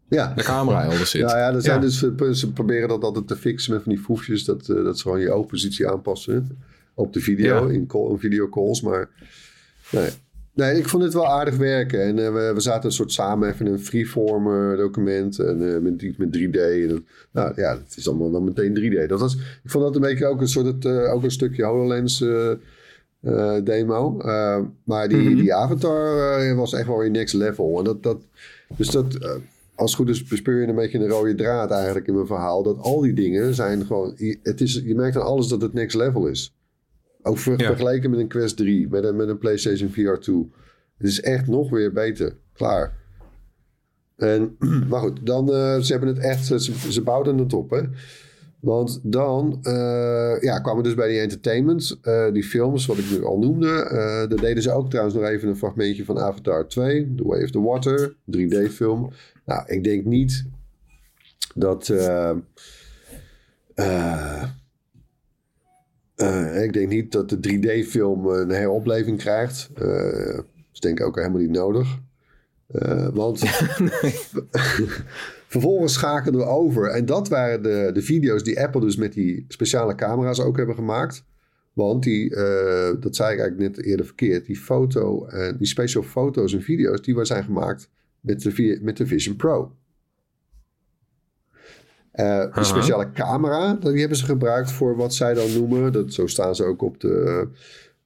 ja. de camera elders zit. Ja, ja, er zijn Dus, ze proberen dat altijd te fixen met van die foefjes. Dat, uh, dat ze gewoon je oogpositie aanpassen. op de video, Ja. in, call, in videocalls. Maar nee. nee, ik vond het wel aardig werken. En eh, we, we zaten een soort samen even in een freeform eh, document. En eh, met iets met 3D. En, dat- nou ja, het is allemaal dan meteen 3D. Dat was, ik vond dat een beetje ook een soort, eh, ook een stukje HoloLens eh, eh, demo. Eh, maar die, die avatar eh, was echt wel weer next level. En dat, dat, dus dat, eh, als het goed is, bespeur je een beetje een rode draad eigenlijk in mijn verhaal. Dat al die dingen zijn gewoon, je- het is, je merkt aan alles dat het next level is. Ook ver- Ja. vergeleken met een Quest 3, met een, met een PlayStation VR 2. Het is echt nog weer beter. Klaar. En, <clears throat> maar goed, dan, eh, ze hebben het echt, ze, ze bouwden het op, hè. Want dan eh, ja, kwamen we dus bij die entertainment, eh, die films, wat ik nu al noemde. Eh daar deden ze ook trouwens nog even een fragmentje van Avatar 2, The Way of the Water, 3D-film. Nou, ik denk niet dat. eh, eh, eh, ik denk niet dat de 3D-film een heropleving krijgt. Eh dat is denk ik ook helemaal niet nodig. Want <laughs> <laughs> vervolgens schakelden we over. En dat waren de, de video's die Apple dus met die speciale camera's ook hebben gemaakt. Want die, dat zei ik eigenlijk net eerder verkeerd, die foto, en die special foto's en video's, die zijn gemaakt met de, met de Vision Pro. Eh die speciale camera, die hebben ze gebruikt voor wat zij dan noemen. Dat, zo staan ze ook op de.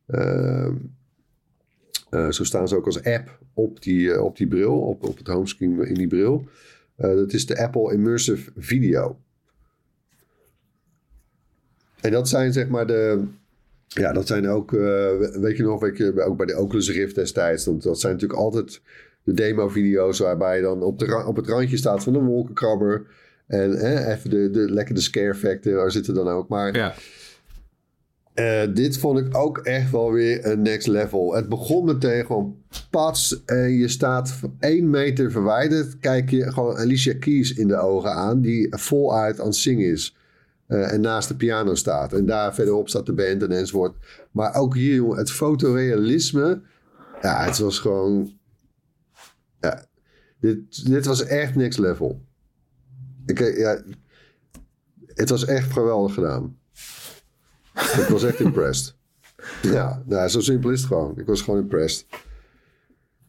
eh, eh, zo staan ze ook als app op die, op die bril, op, op het homescreen in die bril. Dat is de Apple Immersive Video. En dat zijn zeg maar de. Ja, dat zijn ook. weet je nog, weet je, ook bij de Oculus Rift destijds. Want dat zijn natuurlijk altijd de demo-video's waarbij je dan op, de, op het randje staat van een wolkenkrabber. En hè, even de, de lekker de scare factor daar zitten dan ook. Maar Ja. eh, dit vond ik ook echt wel weer een next level. Het begon meteen gewoon pats. En je staat één meter verwijderd. Kijk je gewoon Alicia Keys in de ogen aan. Die voluit aan het zingen is. Eh, en naast de piano staat. En daar verderop staat de band en enzovoort. Maar ook hier, jongen, het fotorealisme. Ja, het was gewoon... Dit, dit was echt next level. Ik, eh, ja, het was echt geweldig gedaan. Ik was echt impressed. <laughs> Ja, nou, zo simpel is het gewoon. Ik was gewoon impressed.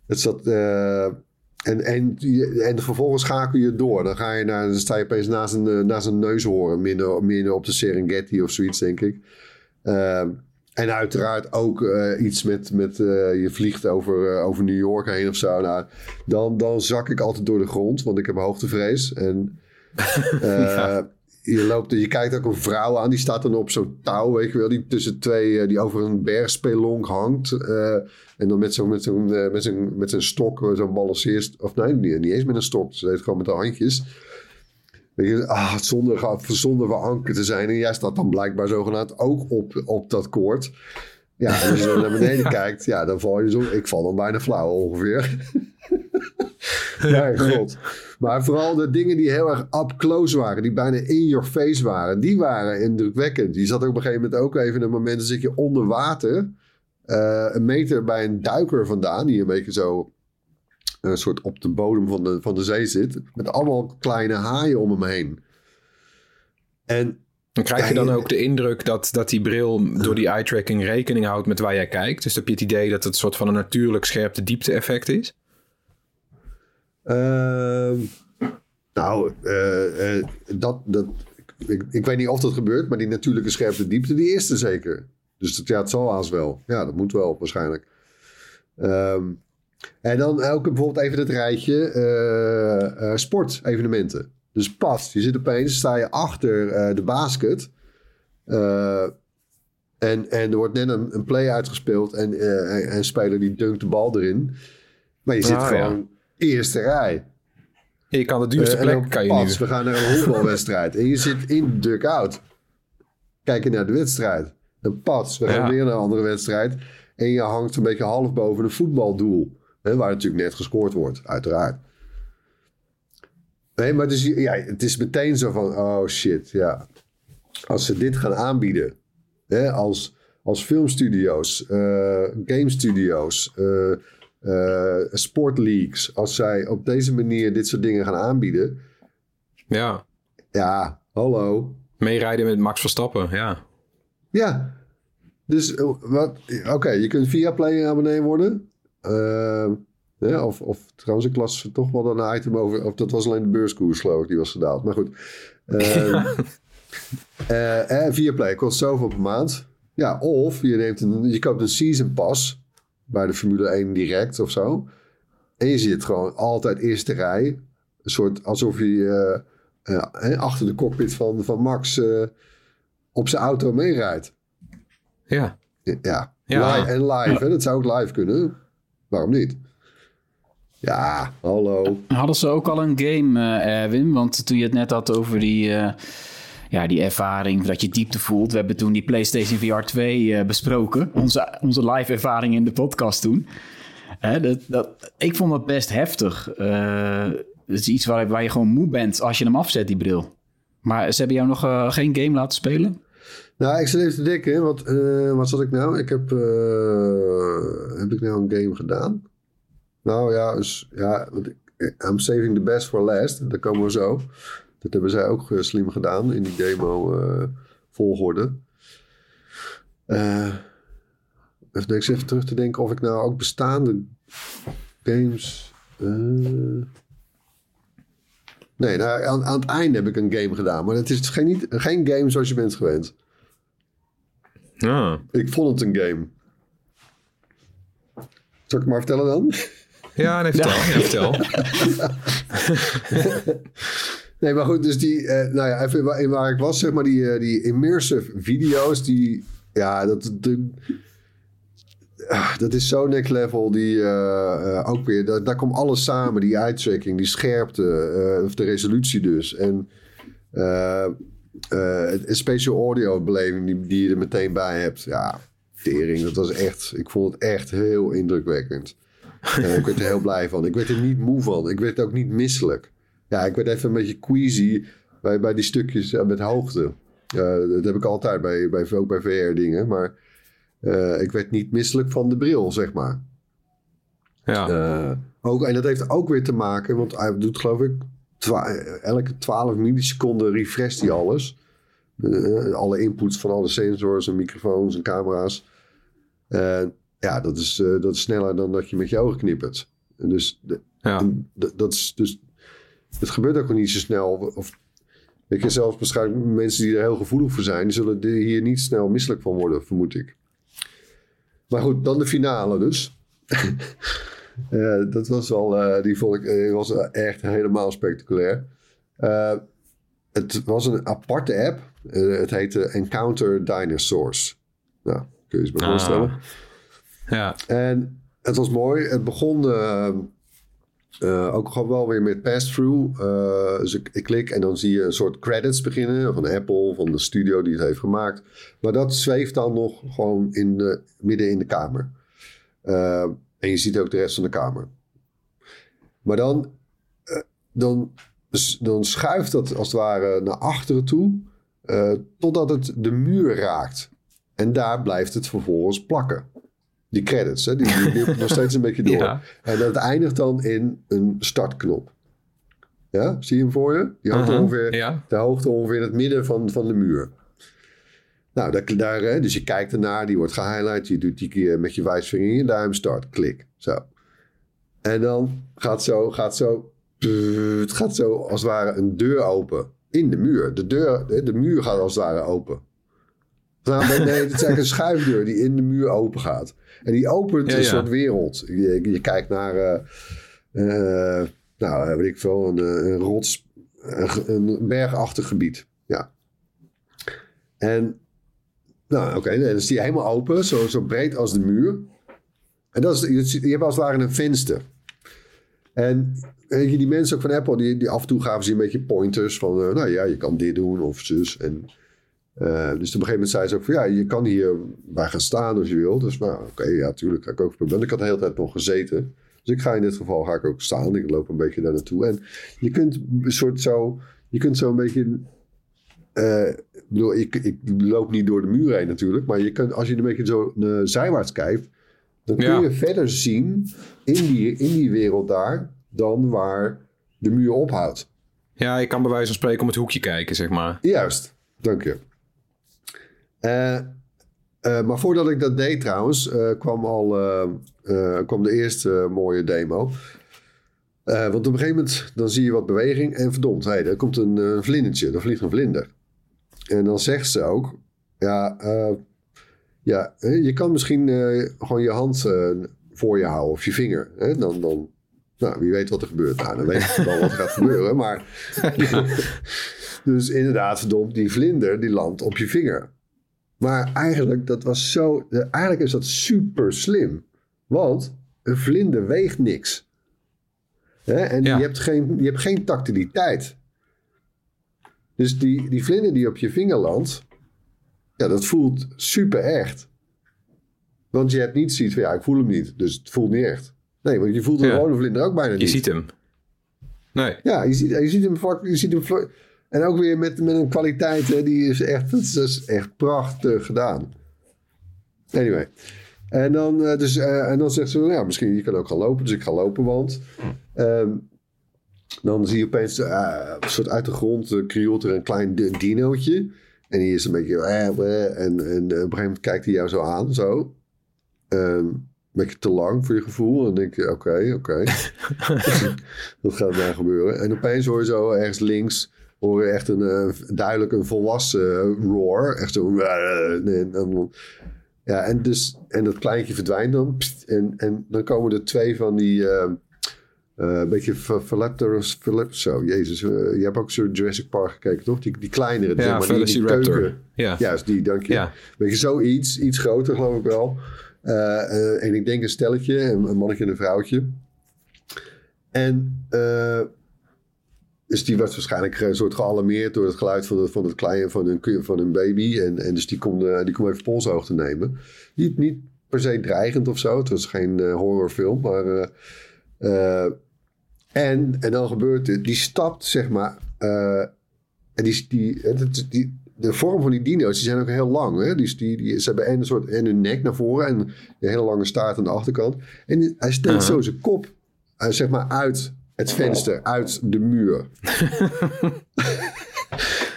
Het zat... eh, en, en, en vervolgens schakel je door. Dan, ga je naar, dan sta je opeens naast een, eh, naast een neushoorn. Minder, minder op de Serengeti of zoiets, denk ik. Ehm, en uiteraard ook eh, iets met... met eh, je vliegt over, eh, over New York heen of zo. Nou, dan, dan zak ik altijd door de grond. Want ik heb hoogtevrees. En... <laughs> je, loopt, je kijkt ook een vrouw aan, die staat dan op zo'n touw, weet je wel, die tussen twee, die over een bergspelonk hangt. en dan met zo'n met zo'n met zo'n met zo'n stok, zo'n balanceerst, of nee, niet, niet eens met een stok, ze het gewoon met de handjes. Je, ah, zonder, zonder verankerd te zijn. En jij staat dan blijkbaar zogenaamd ook op, op dat koord. Ja, en als je dan naar beneden <laughs> kijkt, ja, dan val je zo. Ik val dan bijna flauw ongeveer. <laughs> Nee, god. Maar vooral de dingen die heel erg up close waren, die bijna in your face waren, die waren indrukwekkend. Je zat ook op een gegeven moment ook even in een moment, dan zit je onder water, eh, een meter bij een duiker vandaan, die een beetje zo een soort op de bodem van de, van de zee zit, met allemaal kleine haaien om hem heen. En Dan krijg je dan ook de indruk dat, dat die bril door die eye tracking rekening houdt met waar jij kijkt. Dus heb je het idee dat het een soort van een natuurlijk scherpte diepte effect is? Ehm, nou, eh, eh, dat, dat, ik, ik weet niet of dat gebeurt, maar die natuurlijke scherpte diepte, die is er zeker. Dus dat, ja, het zal haast wel. Ja, dat moet wel waarschijnlijk. Ehm, en dan ook bijvoorbeeld even het rijtje eh, eh, sportevenementen. Dus pas, je zit opeens, sta je achter eh, de basket. En, en er wordt net een, een play uitgespeeld en en een speler die dunkt de bal erin. Maar je zit Ah, ja. gewoon eerste rij. Je kan de duurste plek dan kan je pas, we gaan naar een voetbalwedstrijd. en je zit in duck-out. Kijken naar de wedstrijd. En pas, we gaan Ja. weer naar een andere wedstrijd. En je hangt een beetje half boven een voetbaldoel. Hè, waar natuurlijk net gescoord wordt, uiteraard. Nee, maar dus, ja, het is meteen zo van, oh shit, ja. Als ze dit gaan aanbieden, hè, als, als filmstudio's, eh gamestudio's, eh eh sportleagues, als zij op deze manier dit soort dingen gaan aanbieden, Ja, ja, hallo. meerijden met Max Verstappen, ja. Ja, Dus eh, wat, oké, je kunt via Play abonnee worden. Uh, ja, of, of trouwens, ik las toch wel een item over. Of dat was alleen de beurskoers, geloof ik, die was gedaald. Maar goed. <laughs> Uh, uh, via Play kost zoveel per maand. Ja, of je, neemt een, je koopt een season pass bij de Formule 1 direct of zo. En je zit gewoon altijd eerste rij. Een soort alsof je uh, achter de cockpit van, van Max op zijn auto meerijdt. Ja. Ja. ja. Live, en live, hè? dat zou ook live kunnen. Waarom niet? Ja, hallo. Hadden ze ook al een game, uh, Erwin? Want toen je het net had over die, uh, ja, die ervaring, dat je diepte voelt. We hebben toen die PlayStation VR 2 uh, besproken. Onze, onze live ervaring in de podcast toen. dat, dat, ik vond het best heftig. Het is iets waar, waar je gewoon moe bent als je hem afzet, die bril. Maar ze hebben jou nog geen game laten spelen? Nou, ik zit even te denken, wat, uh, wat zat ik nou? Ik heb, uh, heb ik nou een game gedaan? Nou ja, dus, ja, I'm saving the best for last. Daar komen we zo. Dat hebben zij ook slim gedaan in die demo volgorde. even, ik even terug te denken of ik nou ook bestaande games... Nee, nou, aan, aan, het einde heb ik een game gedaan. Maar het is geen, niet, geen game zoals je bent gewend. Ah. Ik vond het een game. Zal ik maar vertellen dan? Ja, nee, vertel. Ja. vertel. <laughs> nee, maar goed, dus die, uh, nou ja, even waar, waar, ik was, zeg maar, die, uh, die immersive video's, die, ja, dat, de, uh, dat is zo next level, die, uh, ook weer, daar, daar komt alles samen, die eye tracking, die scherpte, of de resolutie dus, en een special audio beleving die, die je er meteen bij hebt. Ja, tering. Dat was echt, ik vond het echt heel indrukwekkend. Uh, ik werd er heel blij van. Ik werd er niet moe van. Ik werd ook niet misselijk. Ja, ik werd even een beetje queasy bij, bij die stukjes met hoogte. dat heb ik altijd bij, bij, ook bij VR dingen. Maar ik werd niet misselijk van de bril, zeg maar. Ja. ook, en dat heeft ook weer te maken, want hij doet geloof ik elke 12 milliseconden refresht hij alles. Uh, alle inputs van alle sensors en microfoons en camera's. Uh, ja, dat is, uh, dat is sneller dan dat je met je ogen knippert. En dus, de, ja. en dat is dus het gebeurt ook niet zo snel. Of, weet je, zelfs waarschijnlijk mensen die er heel gevoelig voor zijn, die zullen hier niet snel misselijk van worden, vermoed ik. Maar goed, dan de finale dus. <laughs> Uh, dat was wel, uh, die vond ik uh, was echt helemaal spectaculair. het was een aparte app. het heette Encounter Dinosaurs. Nou, kun je je me voorstellen. Ah. Ja. En het was mooi. Het begon ook gewoon wel weer met pass-through. dus ik, ik, klik en dan zie je een soort credits beginnen. Van Apple, van de studio die het heeft gemaakt. Maar dat zweeft dan nog gewoon in de, midden in de kamer. En je ziet ook de rest van de kamer. Maar dan, uh, dan, dan schuift dat als het ware naar achteren toe. Uh, totdat het de muur raakt. En daar blijft het vervolgens plakken. Die credits, hè, die, <laughs> die, die nog steeds een beetje door. Ja. En dat eindigt dan in een startknop. Ja, zie je hem voor je? Die hangt uh -huh. ongeveer, ja. de hoogte ongeveer in het midden van, van de muur. Nou, daar, daar, dus je kijkt ernaar, die wordt gehighlight. Je doet die keer met je wijsvinger in je duim, start, klik. Zo. En dan gaat zo, gaat zo, het gaat zo als het ware een deur open in de muur. De, deur, de, muur gaat als het ware open. Nou, nee, het is eigenlijk een schuifdeur die in de muur open gaat. En die opent ja, een ja. soort wereld. Je, je kijkt naar, uh, uh, nou, weet ik veel, een, een rots, een, een bergachtig gebied. Ja. En nou, oké, okay, dan is die helemaal open, zo, zo breed als de muur. En dat is, je hebt als het ware een venster. En weet je, die mensen ook van Apple, die, die af en toe gaven ze een beetje pointers van, uh, nou ja, je kan dit doen of zus. En, uh, dus op een gegeven moment zei ze ook van, ja, je kan hier bij gaan staan als je wil. Dus nou, oké, ja, tuurlijk ga ik ook proberen. Ik had de hele tijd nog gezeten. Dus ik ga in dit geval ga ik ook staan. Ik loop een beetje daar naartoe. En je kunt een soort zo, je kunt zo een beetje uh, ik bedoel, ik, ik, loop niet door de muur heen natuurlijk. Maar je kunt, als je een beetje zo uh, zijwaarts kijkt. Dan kun Ja. je verder zien in die, in die wereld daar. Dan waar de muur ophoudt. Ja, je kan bij wijze van spreken om het hoekje kijken, zeg maar. Juist, dank je. Eh, Eh, maar voordat ik dat deed trouwens, eh, kwam al eh, eh, kwam de eerste mooie demo. Eh, want op een gegeven moment dan zie je wat beweging en verdomd, hey, er komt een vlindertje, er vliegt een vlinder. En dan zegt ze ook, ja, eh, ja je kan misschien eh, gewoon je hand eh, voor je houden of je vinger. Hè? Dan, dan, nou, wie weet wat er gebeurt. Nou, dan weet je wel wat er gaat gebeuren. Maar, <laughs> dus inderdaad, verdomd, die vlinder die landt op je vinger. Maar eigenlijk, dat was zo, eigenlijk is dat super slim. Want een vlinder weegt niks. Hè? En Ja. je, hebt geen, je hebt geen tactiliteit. Dus die, die vlinder die op je vinger landt, ja, dat voelt super echt. Want je hebt niet zoiets van, ja, ik voel hem niet, dus het voelt niet echt. Nee, want je voelt een Ja. gewone vlinder ook bijna Je niet. ziet hem. Nee. Ja, je ziet, je ziet hem vlak, je ziet hem vlak- En ook weer met, met een kwaliteit, hè, die is echt, dat is, dat is echt prachtig gedaan. Anyway. En dan, eh, dus, eh, en dan zegt ze, nou ja, misschien je kan ook gaan lopen. Dus ik ga lopen, want... ehm, dan zie je opeens eh, een soort uit de grond uh, krioelt er een klein di- dinootje. En die is een beetje... eh, eh, en, en eh, op een gegeven moment kijkt hij jou zo aan, zo. Ehm, een beetje te lang voor je gevoel. En dan denk je, oké, oké. <laughs> dat gaat daar gebeuren. En opeens hoor je zo ergens links... hoor je echt een, eh, duidelijk een volwassen eh, roar. Echt zo... eh, en dan- ja, en, dus, en dat kleintje verdwijnt dan. Pst, en, en dan komen er twee van die... eh, eh, een beetje Velociraptors, Velop- zo, jezus. eh, je hebt ook zo Jurassic Park gekeken, toch? Die, die kleinere, Ja, zeg maar, die, die keuken. Ja. Juist, die, dank je. Ja. Weet je, zoiets, iets groter geloof ik wel. Eh, en ik denk een stelletje, een, een mannetje en een vrouwtje. En dus die was waarschijnlijk een soort gealarmeerd door het geluid van, het, van het kleine van hun, van hun baby. En, en dus die kon, die kon even polshoogte nemen. Niet, niet per se dreigend of zo. Het was geen horrorfilm, maar... eh, en, en dan gebeurt het, die stapt zeg maar. eh, en die, die, de vorm van die dino's die zijn ook heel lang. Hè? Die, die, die, ze hebben en een soort en hun nek naar voren en een hele lange staart aan de achterkant. En hij steekt zo zijn kop eh, zeg maar uit het venster, uit de muur. <laughs>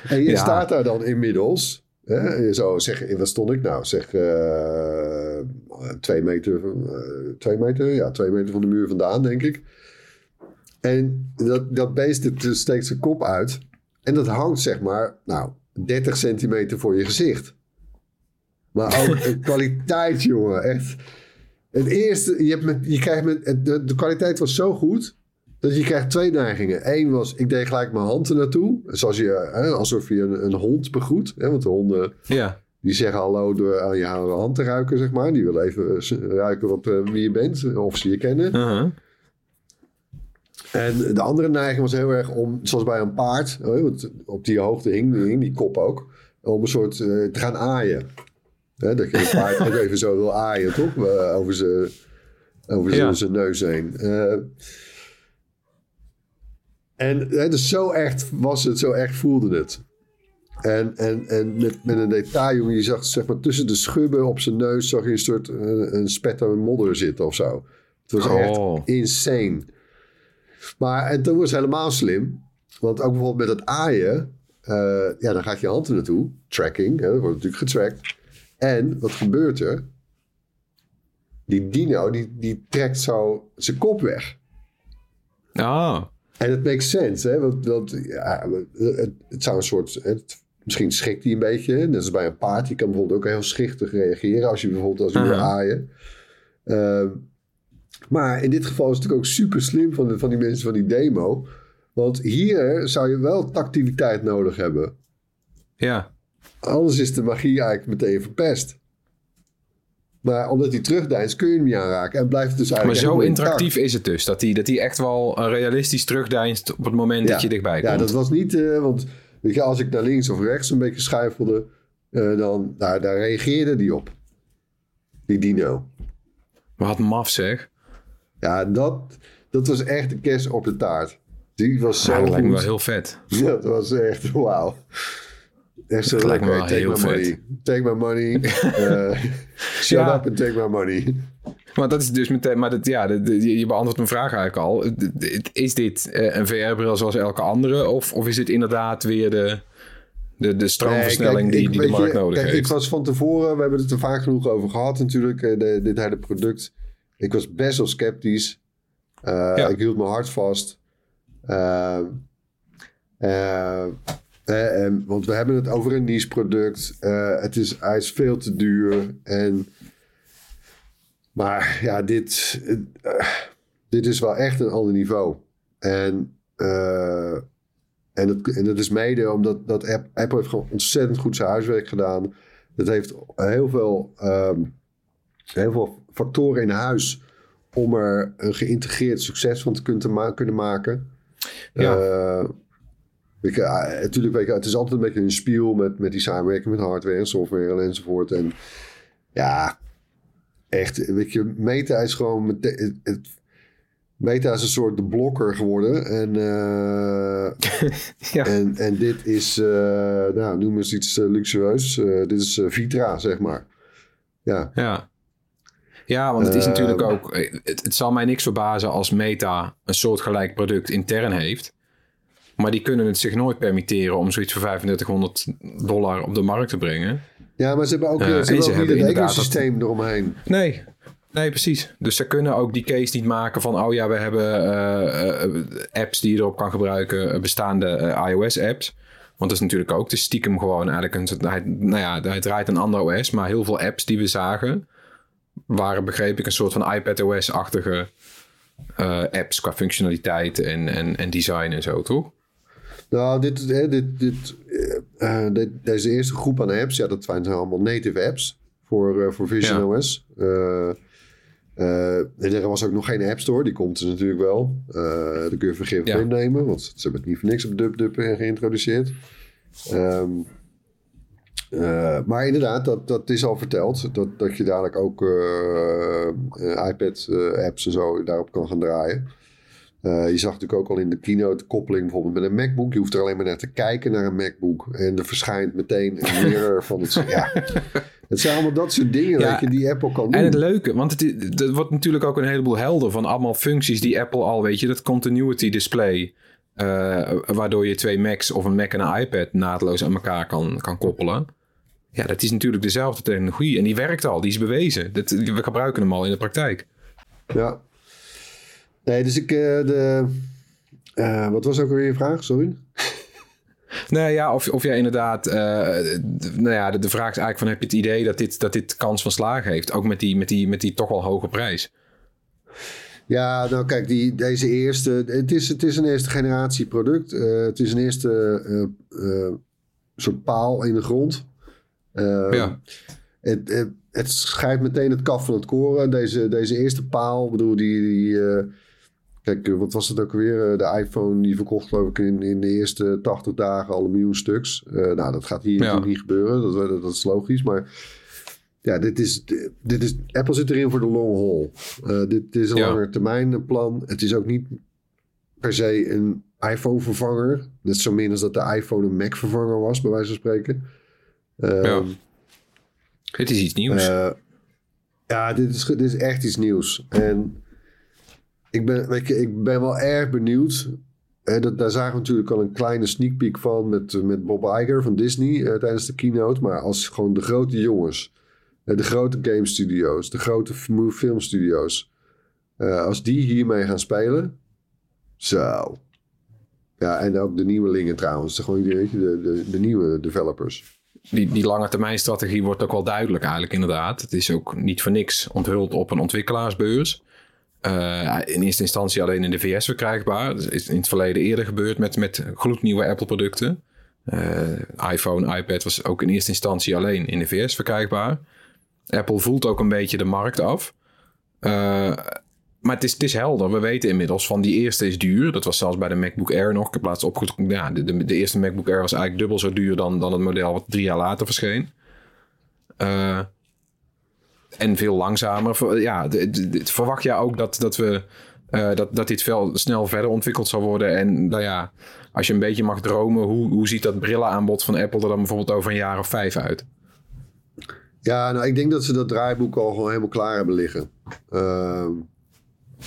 en je Ja. staat daar dan inmiddels. Hè? Zo zeg, wat stond ik nou? Zeg eh, twee meter, van- eh, twee meter, ja, twee meter van de muur vandaan, denk ik. En dat, dat beest het steekt zijn kop uit. En dat hangt zeg maar, nou, 30 centimeter voor je gezicht. Maar ook <laughs> de kwaliteit, jongen. Echt. Het eerste, je, hebt met, je krijgt met, de, de kwaliteit was zo goed. Dat je krijgt twee neigingen. Eén was, ik deed gelijk mijn hand er naartoe. Zoals je, hè, alsof je een, een hond begroet. Hè, want de honden, Ja. die zeggen hallo door aan je hand te ruiken, zeg maar. Die willen even eh, ruiken wat, eh, wie je bent. Of ze je kennen. Uh-huh. En de andere neiging was heel erg om, zoals bij een paard, hè, want op die hoogte hing, hing die kop ook, om een soort eh, te gaan aaien. Hè, dat je een paard ook <laughs> even zo wil aaien, toch? Over zijn over Ja. zijn neus heen. En hè, dus zo echt was het, zo echt voelde het. En, en, en met, met een detail, jongen, je zag zeg maar tussen de schubben op zijn neus, zag je een soort eh, een spetter modder zitten of zo. Het was Oh. echt insane. Maar en toen was het helemaal slim. Want ook bijvoorbeeld met het aaien. eh, ja, dan gaat je hand er naartoe. Tracking. Hè, dat wordt natuurlijk getrackt. En wat gebeurt er? Die dino, die, die trekt zo zijn kop weg. Ah. En het makes sense, hè? Want, want ja, het, het zou een soort. Het, misschien schikt hij een beetje. Net als bij een paard. Die kan bijvoorbeeld ook heel schichtig reageren. Als je bijvoorbeeld als Aha. aaien. Ehm, maar in dit geval is het natuurlijk ook super slim van, de, van die mensen van die demo. Want hier zou je wel tactiliteit nodig hebben. Ja. Anders is de magie eigenlijk meteen verpest. Maar omdat hij terugdeinst kun je hem niet aanraken. En blijft dus Maar eigenlijk zo helemaal intact. interactief is het dus. Dat hij dat die echt wel realistisch terugdeinst op het moment dat je dichtbij komt. Ja, dat was niet... eh, want weet je, als ik naar links of rechts een beetje schuifelde... eh, dan, daar, daar reageerde die op. Die dino. Maar wat maf zeg. Ja, dat, dat was echt een kerst op de taart. Die was zo Ja, dat lijkt me wel heel vet. <laughs> Dat was echt wauw. Echt zo lekker. Take my money. Take my money. <laughs> Eh, shut Ja. up and take my money. Maar dat is dus meteen, maar dat, ja, dat- je beantwoordt mijn vraag eigenlijk al. Is dit eh, een VR-bril zoals elke andere? Of, of is dit inderdaad weer de, De, de stroomversnelling Nee, kijk, die, ik- die de markt je, nodig kijk, heeft. Ik was van tevoren, we hebben het er vaak genoeg over gehad natuurlijk, eh, de, dit hele product. Ik was best wel sceptisch. Ja. Ik hield mijn hart vast. Eh, en- want we hebben het over een niche product. Eh, het is, hij is veel te duur. En, maar ja, dit, eh, dit is wel echt een ander niveau. En, eh, en, dat, en dat is mede omdat dat App- Apple heeft gewoon ontzettend goed zijn huiswerk gedaan. Dat heeft heel veel, ehm, heel veel factoren in huis om er een geïntegreerd succes van te kunnen, ma- kunnen maken. Ja. Eh, je, ah, natuurlijk, weet je, het is altijd een beetje een spiel met, met die samenwerking met hardware en software en enzovoort. En ja, echt, weet je, Meta is gewoon met het, het- Meta is een soort de blokker geworden. En, <laughs> eh, Ja. en, en dit is, eh, nou, noem eens iets eh, luxueus. Eh, dit is eh, Vitra, zeg maar. Ja, Ja. Ja, want het is Eh, natuurlijk ook... Het, het zal mij niks verbazen als Meta een soortgelijk product intern heeft. Maar die kunnen het zich nooit permitteren om zoiets voor 3500 dollar op de markt te brengen. ja maar ze hebben ook, Eh, ze en hebben ze ook niet het ecosysteem eromheen. Nee, nee, precies. Dus ze kunnen ook die case niet maken van... oh ja, we hebben eh, eh, apps die je erop kan gebruiken, bestaande iOS-apps. Want dat is natuurlijk ook, is stiekem gewoon eigenlijk... Een, hij, nou ja, hij draait een ander OS, maar heel veel apps die we zagen... waren, begreep ik, een soort van iPadOS-achtige apps... qua functionaliteit en, en, en design en zo, toch? Nou, dit, dit, dit, eh, eh, dit- deze eerste groep aan apps, ja, dat zijn allemaal native apps voor, eh, voor Vision Ja. OS. En er was ook nog geen App Store, die komt er natuurlijk wel. Daar kun je vergif Ja. innemen, want ze hebben het niet voor niks op DubDub geïntroduceerd. Ehm, eh, maar inderdaad, dat, dat is al verteld. Dat, dat je dadelijk ook iPad-apps en zo daarop kan gaan draaien. Eh, je zag natuurlijk ook al in de keynote de koppeling bijvoorbeeld met een MacBook. Je hoeft er alleen maar naar te kijken naar een MacBook. En er verschijnt meteen een <laughs> mirror van het... Ja, het zijn allemaal dat soort dingen Ja. weet je, die Apple kan doen. En het leuke, want het wordt natuurlijk ook een heleboel helder van allemaal functies die Apple al, weet je, dat continuity display, eh, waardoor je twee Macs of een Mac en een iPad naadloos aan elkaar kan, kan koppelen. Ja, dat is natuurlijk dezelfde technologie en die werkt al, die is bewezen. Dat, we gebruiken hem al in de praktijk. Ja. Nee, dus ik... eh, de, eh, wat was ook weer je vraag? Sorry. <laughs> Nou ja, of, of jij inderdaad, eh, nou ja, de, de vraag is eigenlijk van heb je het idee dat dit, dat dit kans van slagen heeft, ook met die, met die, met die toch wel hoge prijs. Ja, nou kijk, die, deze eerste... Het is, het is een eerste generatie product. Het is een eerste soort paal in de grond. Eh, Ja. Het, het, het scheidt meteen het kaf van het koren. Deze, deze eerste paal, bedoel, die... die kijk, eh, wat was het ook weer? Eh, De iPhone, die verkocht geloof ik in, in de eerste 80 dagen al een miljoen stuks. Eh, nou, dat gaat hier Ja. niet gebeuren. Dat, dat, dat is logisch, maar... Ja, dit is, dit is, Apple zit erin voor de long haul. Dit is een Ja. langer termijn plan. Het is ook niet per se een iPhone vervanger. Net zo min als dat de iPhone een Mac vervanger was, bij wijze van spreken. Ehm, Ja. Dit is iets nieuws. ja, dit is, dit is echt iets nieuws. En ik ben, je, ik ben wel erg benieuwd. Dat, daar zagen we natuurlijk al een kleine sneak peek van met, met Bob Iger van Disney eh, tijdens de keynote. Maar als gewoon de grote jongens, de grote game studio's, de grote filmstudio's, eh, als die hiermee gaan spelen, zo. Ja, en ook de nieuwelingen trouwens, de, gewoon, de, de, de nieuwe developers. die, die lange termijn strategie wordt ook wel duidelijk eigenlijk inderdaad. Het is ook niet voor niks onthuld op een ontwikkelaarsbeurs. Eh, in eerste instantie alleen in de VS verkrijgbaar. Dat is in het verleden eerder gebeurd met, met gloednieuwe Apple producten. Eh, iPhone, iPad was ook in eerste instantie alleen in de VS verkrijgbaar. Apple voelt ook een beetje de markt af. Eh, maar het is, het is helder. We weten inmiddels van die eerste is duur. Dat was zelfs bij de MacBook Air nog. Ik heb laatst. Ja, de, de, de eerste MacBook Air was eigenlijk dubbel zo duur dan, dan het model wat drie jaar later verscheen. Eh, en veel langzamer. Ja, verwacht jij ook dat, dat, we, eh, dat, dat dit veel snel verder ontwikkeld zal worden? En nou ja, als je een beetje mag dromen, hoe, hoe ziet dat brillenaanbod van Apple er dan bijvoorbeeld over een jaar of vijf uit? Ja, nou, ik denk dat ze dat draaiboek al gewoon helemaal klaar hebben liggen. Ehm,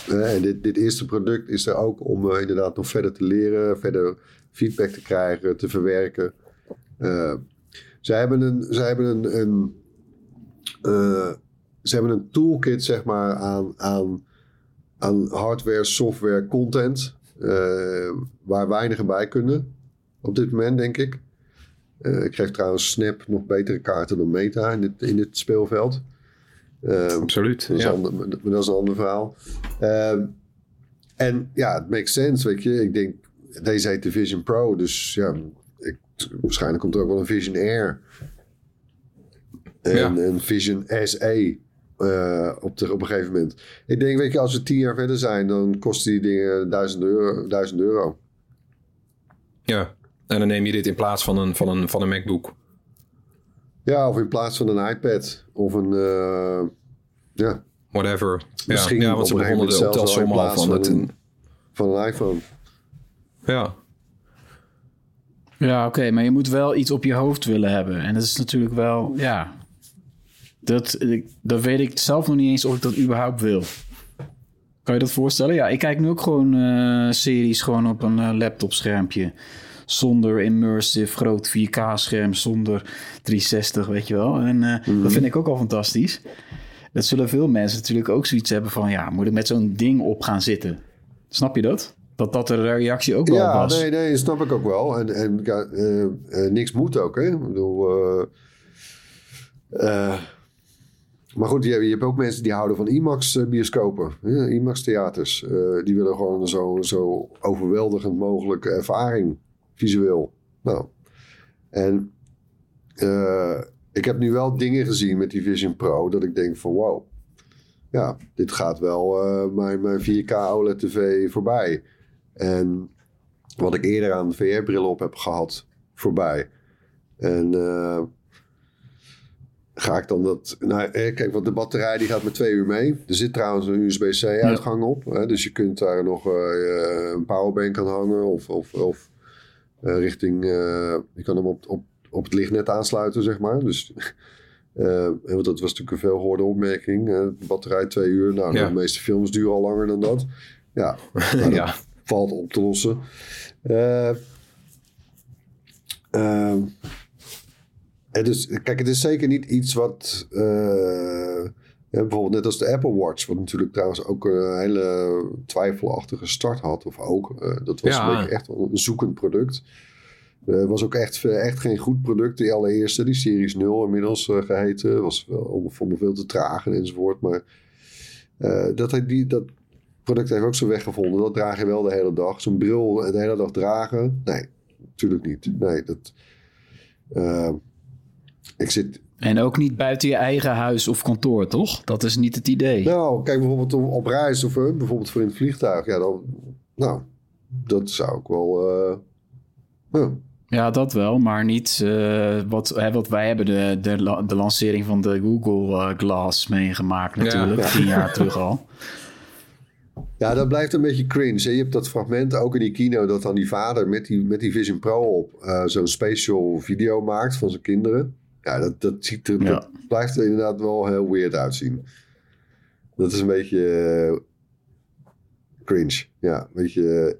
eh, en dit, dit eerste product is er ook om eh, inderdaad nog verder te leren, verder feedback te krijgen, te verwerken. Uh, zij hebben een, zij hebben een, een uh, ze hebben een toolkit zeg maar aan, aan, aan hardware, software, content. Uh, waar weinigen bij kunnen. Op dit moment, denk ik. Uh, ik geef trouwens Snap nog betere kaarten dan Meta in dit, in dit speelveld. Absoluut. Dat is, ja. ander, dat is een ander verhaal. en ja, het makes sense, weet je. Ik denk, deze heet de Vision Pro. Dus ja, ik, waarschijnlijk komt er ook wel een Vision Air. En Ja. een Vision SE eh, op, de, op een gegeven moment. Ik denk, weet je, als we tien jaar verder zijn, dan kosten die dingen 1000 euro. 1000 euro. ja. En dan neem je dit in plaats van een, van een, van een MacBook. Ja, of in plaats van een iPad of een. eh, ja, Whatever. Misschien ja, ja, want ze op een gegeven begonnen de optelsom al van van het... een- van een iPhone. Ja. Ja, oké, maar je moet wel iets op je hoofd willen hebben. En dat is natuurlijk wel, ja. Dat, weet ik zelf nog niet eens of ik dat überhaupt wil. Kan je dat voorstellen? Ja, ik kijk nu ook gewoon eh, series gewoon op een eh, laptopschermpje. Zonder immersive groot 4K-scherm, zonder 360, weet je wel. En eh, dat vind ik ook al fantastisch. Dat zullen veel mensen natuurlijk ook zoiets hebben van... ja, moet ik met zo'n ding op gaan zitten? Snap je dat? Dat dat de reactie ook wel Ja, was. nee, nee, dat snap ik ook wel. En, en ja, niks moet ook, hè? Ik bedoel. eh, maar goed, je, je hebt ook mensen die houden van IMAX-bioscopen, IMAX-theaters. Eh, die willen gewoon zo, zo overweldigend mogelijke ervaring, visueel. Nou, en eh, ik heb nu wel dingen gezien met die Vision Pro dat ik denk van wow. Ja, dit gaat wel eh, mijn, mijn 4K OLED-tv voorbij. En wat ik eerder aan VR-brillen op heb gehad, voorbij. En eh, ga ik dan dat... Nou, eh, kijk, want de batterij die gaat met twee uur mee. Er zit trouwens een USB-C-uitgang op. Hè, dus je kunt daar nog eh, een powerbank aan hangen. Of, of, of eh, richting... eh, je kan hem op, op, op het lichtnet aansluiten, zeg maar. Dus... <laughs> eh, want dat was natuurlijk een veel gehoorde opmerking. eh, de batterij twee uur. Nou, Ja. de meeste films duren al langer dan dat. Ja, <laughs> dat Ja. valt op te lossen. Eh, ehm, is, kijk, het is zeker niet iets wat. eh, ja, bijvoorbeeld net als de Apple Watch, wat natuurlijk trouwens ook een hele twijfelachtige start had. Of ook, eh, dat was Ja. een echt een zoekend product. Het was ook echt, echt geen goed product. Die allereerste, die Series 0 inmiddels eh, geheten. Was wel, vond me veel te traag en enzovoort. Maar eh, dat, hij die, dat product heeft ook zijn weg gevonden. Dat draag je wel de hele dag. Zo'n bril de hele dag dragen? Nee, natuurlijk niet. Nee, dat... ik zit... En ook niet buiten je eigen huis of kantoor, toch? Dat is niet het idee. Nou, kijk bijvoorbeeld op, op reis of eh, bijvoorbeeld voor in het vliegtuig. Ja, dan... Nou, dat zou ik wel... eh, ja. Ja, dat wel, maar niet eh, wat, hè, wat wij hebben de, de, de lancering van de Google Glass meegemaakt natuurlijk, Ja. tien jaar terug al. Ja, dat blijft een beetje cringe. hè. Je hebt dat fragment ook in die kino dat dan die vader met die, met die Vision Pro op eh, zo'n special video maakt van zijn kinderen. Ja, dat, dat, ziet er, Ja. dat blijft er inderdaad wel heel weird uitzien. Dat is een beetje eh, cringe. Ja, een beetje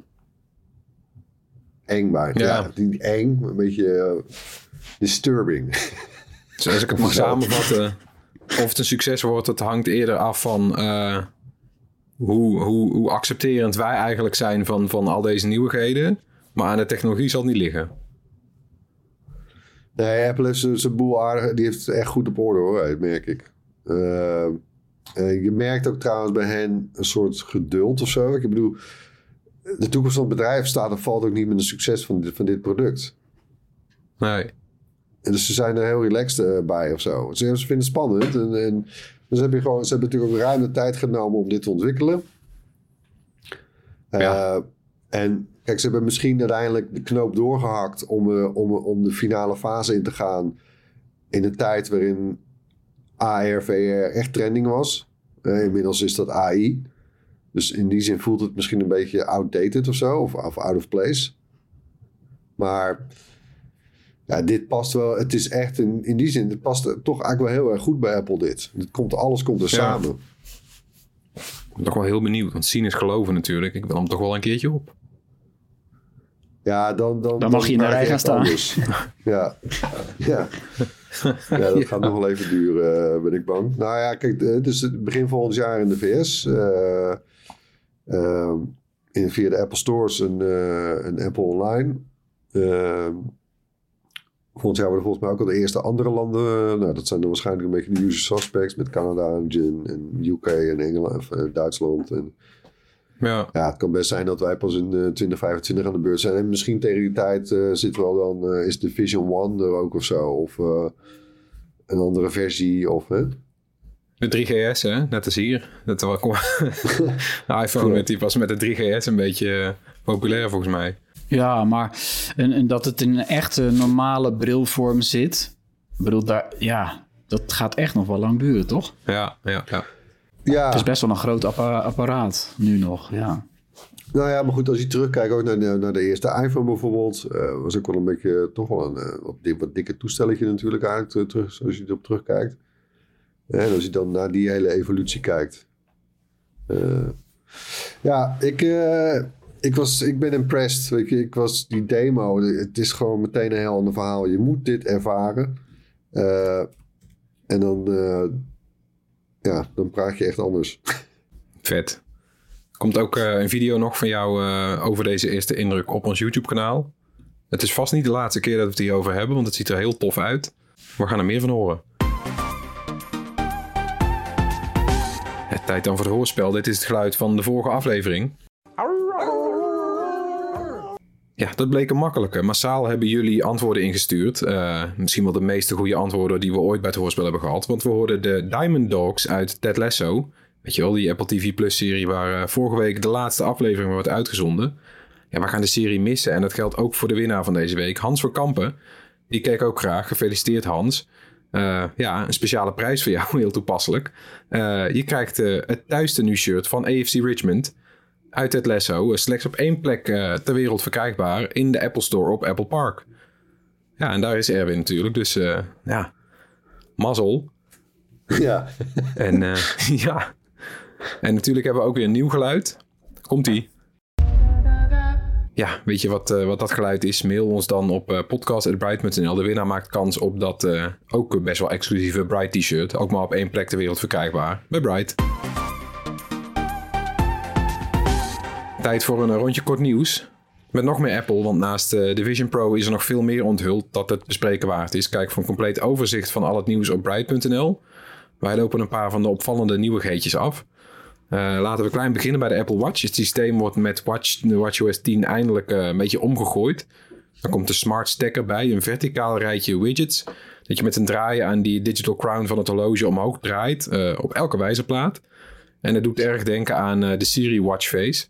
eh, eng. Ja. Ja. niet eng, maar een beetje eh, disturbing. Dus als ik het mag samenvatten, of het een succes wordt, het hangt eerder af van hoe, hoe, hoe accepterend wij eigenlijk zijn van, van al deze nieuwigheden. Maar aan de technologie zal het niet liggen. Nee, Apple heeft zijn- boel aardig. Die heeft het echt goed op orde hoor, dat merk ik. Eh, eh, je merkt ook trouwens bij hen een soort geduld of zo. Ik bedoel, de toekomst van het bedrijf staat of valt ook niet met een succes van dit, van dit product. Nee. En dus ze zijn er heel relaxed eh, bij of zo. Ze, vinden het spannend. En, en dus heb je gewoon, ze hebben natuurlijk ook ruim de tijd genomen om dit te ontwikkelen. Eh, Ja. En kijk, ze hebben misschien uiteindelijk de knoop doorgehakt om, eh, om, om de finale fase in te gaan. In een tijd waarin AR, VR echt trending was. Eh, inmiddels is dat AI. Dus in die zin voelt het misschien een beetje outdated of zo. Of, of out of place. Maar ja, dit past wel. Het is echt in, in die zin, het past toch eigenlijk wel heel erg goed bij Apple dit. Het komt, alles komt er Ja. samen. Ik ben toch wel heel benieuwd, want zien is geloven natuurlijk. Ik wil hem toch wel een keertje op. Ja, dan, dan, Dan mag je in de rij gaan staan. ja. <laughs> ja. Ja, dat gaat nog wel even duren, eh, ben ik bang. Nou ja, kijk, eh, dus het begin volgend jaar in de VS. eh, in, via de Apple Stores en, eh, en Apple Online. Eh, volgend jaar worden volgens mij ook al de eerste andere landen. nou, dat zijn dan waarschijnlijk een beetje de usual suspects met Canada en, Gin en UK en Engeland, of, Duitsland. En, Ja. ja, het kan best zijn dat wij pas in eh, 2025 aan de beurt zijn. En misschien tegen die tijd eh, zitten we al dan, eh, is de Vision One er ook of zo. Of eh, een andere versie. Of, hè? De 3GS, hè? Net als hier. Dat wel <laughs> de iPhone werd die pas met de 3GS een beetje eh, populair volgens mij. Ja, maar en, en dat het in een echte normale brilvorm zit. Ik bedoel, daar, ja, dat gaat echt nog wel lang duren, toch? Ja, ja, ja. Ja, Het is best wel een groot appa- apparaat nu nog, ja. nou ja, maar goed, als je terugkijkt ook naar de, naar de eerste iPhone bijvoorbeeld. eh, was ook wel een beetje, toch wel een eh, wat, dik- wat dikke toestelletje natuurlijk eigenlijk, eh, terug, als je erop terugkijkt. En als je dan naar die hele evolutie kijkt. Eh, ja, ik, eh, ik, was, ik ben impressed. Weet je, ik was die demo. Het is gewoon meteen een heel ander verhaal. Je moet dit ervaren. Eh, en dan, eh, ja, dan praat je echt anders. Vet. Komt ook eh, een video nog van jou eh, over deze eerste indruk op ons YouTube kanaal. Het is vast niet de laatste keer dat we het hierover hebben, want het ziet er heel tof uit. We gaan er meer van horen. Het tijd dan voor het hoorspel. Dit is het geluid van de vorige aflevering. Dat bleek een makkelijke. Massaal hebben jullie antwoorden ingestuurd. Eh, misschien wel de meeste goede antwoorden die we ooit bij het hoorspel hebben gehad. Want we hoorden de Diamond Dogs uit Ted Lasso. Weet je wel, die Apple TV Plus serie waar eh, vorige week de laatste aflevering wordt uitgezonden. Ja, we gaan de serie missen en dat geldt ook voor de winnaar van deze week. Hans van Kampen, die keek ook graag. Gefeliciteerd Hans. Eh, ja, een speciale prijs voor jou, <laughs> heel toepasselijk. Je krijgt het thuistenu shirt van AFC Richmond uit het Lesso. Slechts op één plek eh, ter wereld verkrijgbaar in de Apple Store op Apple Park. Ja, en daar is Erwin natuurlijk. Dus eh, ja, mazzel. ja. <laughs> En eh, <laughs> ja. En natuurlijk hebben we ook weer een nieuw geluid. Komt-ie. Ja, weet je wat, wat dat geluid is? Mail ons dan op podcast.bright.nl. De winnaar maakt kans op dat ook best wel exclusieve Bright t-shirt. Ook maar op één plek ter wereld verkrijgbaar. Bij Bright. Tijd voor een rondje kort nieuws. Met nog meer Apple, want naast eh, de Vision Pro is er nog veel meer onthuld dat het bespreken waard is. Kijk voor een compleet overzicht van al het nieuws op bright.nl. Wij lopen een paar van de opvallende nieuwigheidjes af. Uh, laten we klein beginnen bij de Apple Watch. Het systeem wordt met Watch, WatchOS 10 eindelijk een beetje omgegooid. Dan komt de Smart Stacker bij, een verticaal rijtje widgets. Dat je met een draaien aan die digital crown van het horloge omhoog draait op elke wijzerplaat. En dat doet erg denken aan de Siri Watch Face.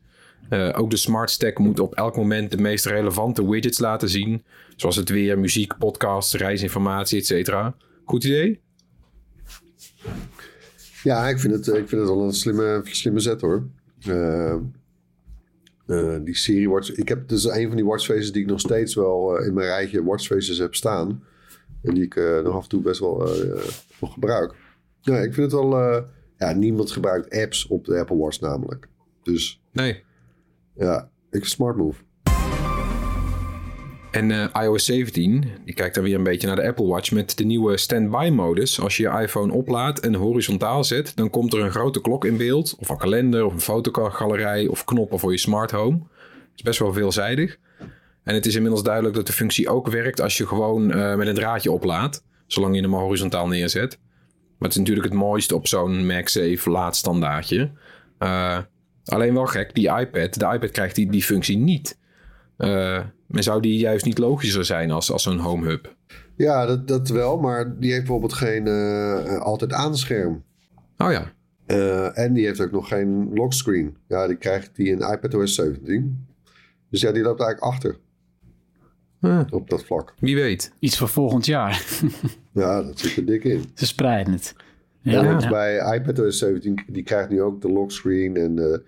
Uh, ook de Smart Stack moet op elk moment de meest relevante widgets laten zien. Zoals het weer, muziek, podcasts, reisinformatie, etc. Goed idee? Ja, ik vind het, ik vind het wel een slimme, slimme zet hoor. Uh, uh, die serie Watch. Ik heb dus een van die watchfaces die ik nog steeds wel in mijn rijtje watchfaces heb staan. En die ik nog af en toe best wel nog gebruik. Ja, ik vind het wel. ja, niemand gebruikt apps op de Apple Watch namelijk. Dus. Nee. Ja, ik smart move. En uh, iOS 17, die kijkt dan weer een beetje naar de Apple Watch met de nieuwe standby-modus. Als je je iPhone oplaadt en horizontaal zet, dan komt er een grote klok in beeld. Of een kalender, of een fotogalerij, of knoppen voor je smart home. Dat is best wel veelzijdig. En het is inmiddels duidelijk dat de functie ook werkt als je gewoon uh, met een draadje oplaadt. Zolang je hem horizontaal neerzet. Maar het is natuurlijk het mooiste op zo'n MagSafe laadstandaardje. Uh, alleen wel gek, die iPad, de iPad krijgt die, die functie niet. Uh, maar zou die juist niet logischer zijn als, als zo'n home hub? Ja, dat, dat wel, maar die heeft bijvoorbeeld geen uh, altijd aanscherm. Oh ja. Uh, en die heeft ook nog geen lockscreen. Ja, die krijgt die in iPadOS 17. Dus ja, die loopt eigenlijk achter. Huh. Op dat vlak. Wie weet. Iets voor volgend jaar. <laughs> ja, dat zit er dik in. Ze spreiden het. Ja, ja, bij iPadOS 17, die krijgt nu ook de lockscreen en de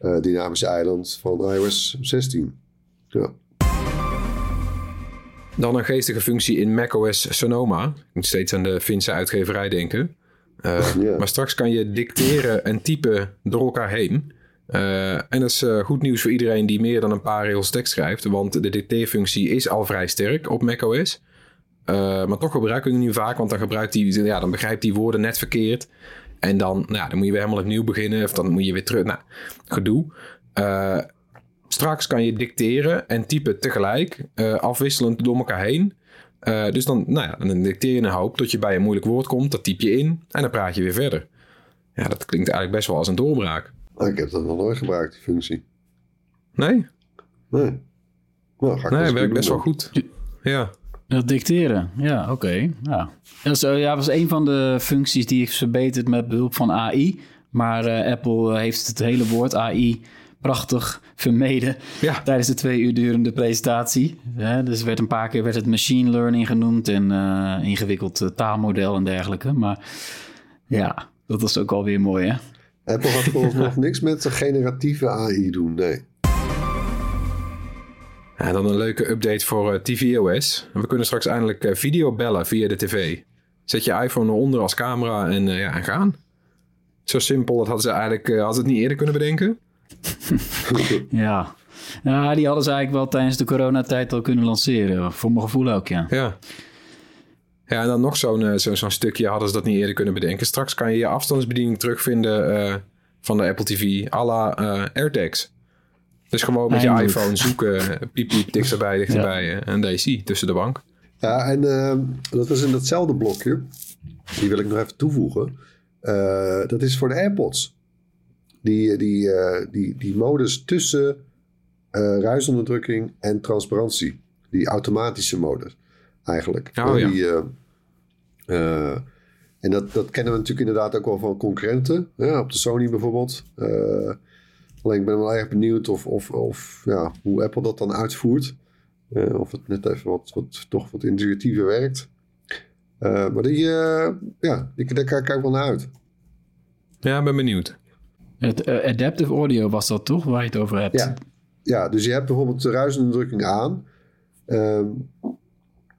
uh, dynamische eiland van iOS 16. Ja. Dan een geestige functie in macOS Sonoma. Ik moet steeds aan de Finse uitgeverij denken. Uh, yeah. Maar straks kan je dicteren en typen door elkaar heen. Uh, en dat is uh, goed nieuws voor iedereen die meer dan een paar regels tekst schrijft. Want de dicteerfunctie is al vrij sterk op macOS. Uh, maar toch gebruiken we nu vaak, want dan, gebruikt die, ja, dan begrijpt die woorden net verkeerd. En dan, nou ja, dan moet je weer helemaal opnieuw beginnen. Of dan moet je weer terug. Nou, gedoe. straks kan je dicteren en typen tegelijk, afwisselend door elkaar heen. dus dan, nou ja, dan dicteer je een hoop tot je bij een moeilijk woord komt. Dat typ je in en dan praat je weer verder. Ja, dat klinkt eigenlijk best wel als een doorbraak. Ah, ik heb dat nog nooit gebruikt, die functie. Nee? Nee. Nou, ga ik nee, werkt best wel goed. Ja. Dat dicteren, ja, oké. Ja. Dat ja, was een van de functies die is verbeterd met behulp van AI. Maar uh, Apple eh, heeft het hele woord AI prachtig vermeden ja. tijdens de twee uur durende presentatie. Ja, dus werd een paar keer werd het machine learning genoemd en uh, ingewikkeld taalmodel en dergelijke. Maar ja, dat was ook alweer mooi, hè? Apple gaat volgens nog niks met generatieve AI doen, nee. Ja, dan een leuke update voor uh, tvOS. We kunnen straks eindelijk uh, video bellen via de tv. Zet je iPhone eronder als camera en, uh, ja, en gaan. Zo simpel, dat hadden ze eigenlijk hadden het niet eerder kunnen bedenken. <laughs> ja. ja, die hadden ze eigenlijk wel tijdens de coronatijd al kunnen lanceren. Voor mijn gevoel ook, ja. Ja. Ja, en dan nog zo'n zo'n stukje hadden ze dat niet eerder kunnen bedenken. Straks kan je je afstandsbediening terugvinden uh, van de Apple TV à la uh, AirTags. Dus gewoon met je iPhone zoeken, piep piep, dichterbij, dichterbij ja. en DC tussen de bank. Ja, en dat is in datzelfde blokje. Die wil ik nog even toevoegen. dat is voor de AirPods. Die, die, die, die modus tussen ruisonderdrukking en transparantie. Die automatische modus eigenlijk. Oh, ja. Die, uh, en dat, dat kennen we natuurlijk inderdaad ook wel van concurrenten. Ja, op de Sony bijvoorbeeld. Alleen ik ben wel erg benieuwd of, of, of, ja, hoe Apple dat dan uitvoert. Uh, of het net even wat, wat, toch wat intuïtiever werkt. maar die, ja, die, daar kijk ik wel naar uit. Ja, ben benieuwd. Het adaptive audio was dat toch, waar je het over hebt? Ja, ja dus je hebt bijvoorbeeld de ruisendrukking aan. Ehm,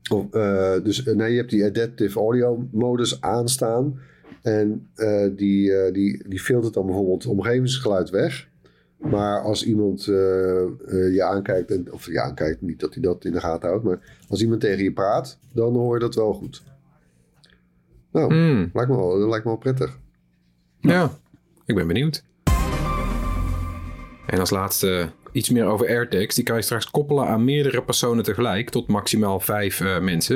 of, uh, dus eh, nee, je hebt die adaptive audio modus aanstaan. En uh, die, uh, die, die filtert dan bijvoorbeeld omgevingsgeluid weg. Maar als iemand je aankijkt, en, of je aankijkt, niet dat hij dat in de gaten houdt, maar als iemand tegen je praat, dan hoor je dat wel goed. Nou, mm. lijkt, me wel, lijkt me wel prettig. Ja, ik ben benieuwd. En als laatste iets meer over AirTags. Die kan je straks koppelen aan meerdere personen tegelijk, tot maximaal vijf uh, mensen.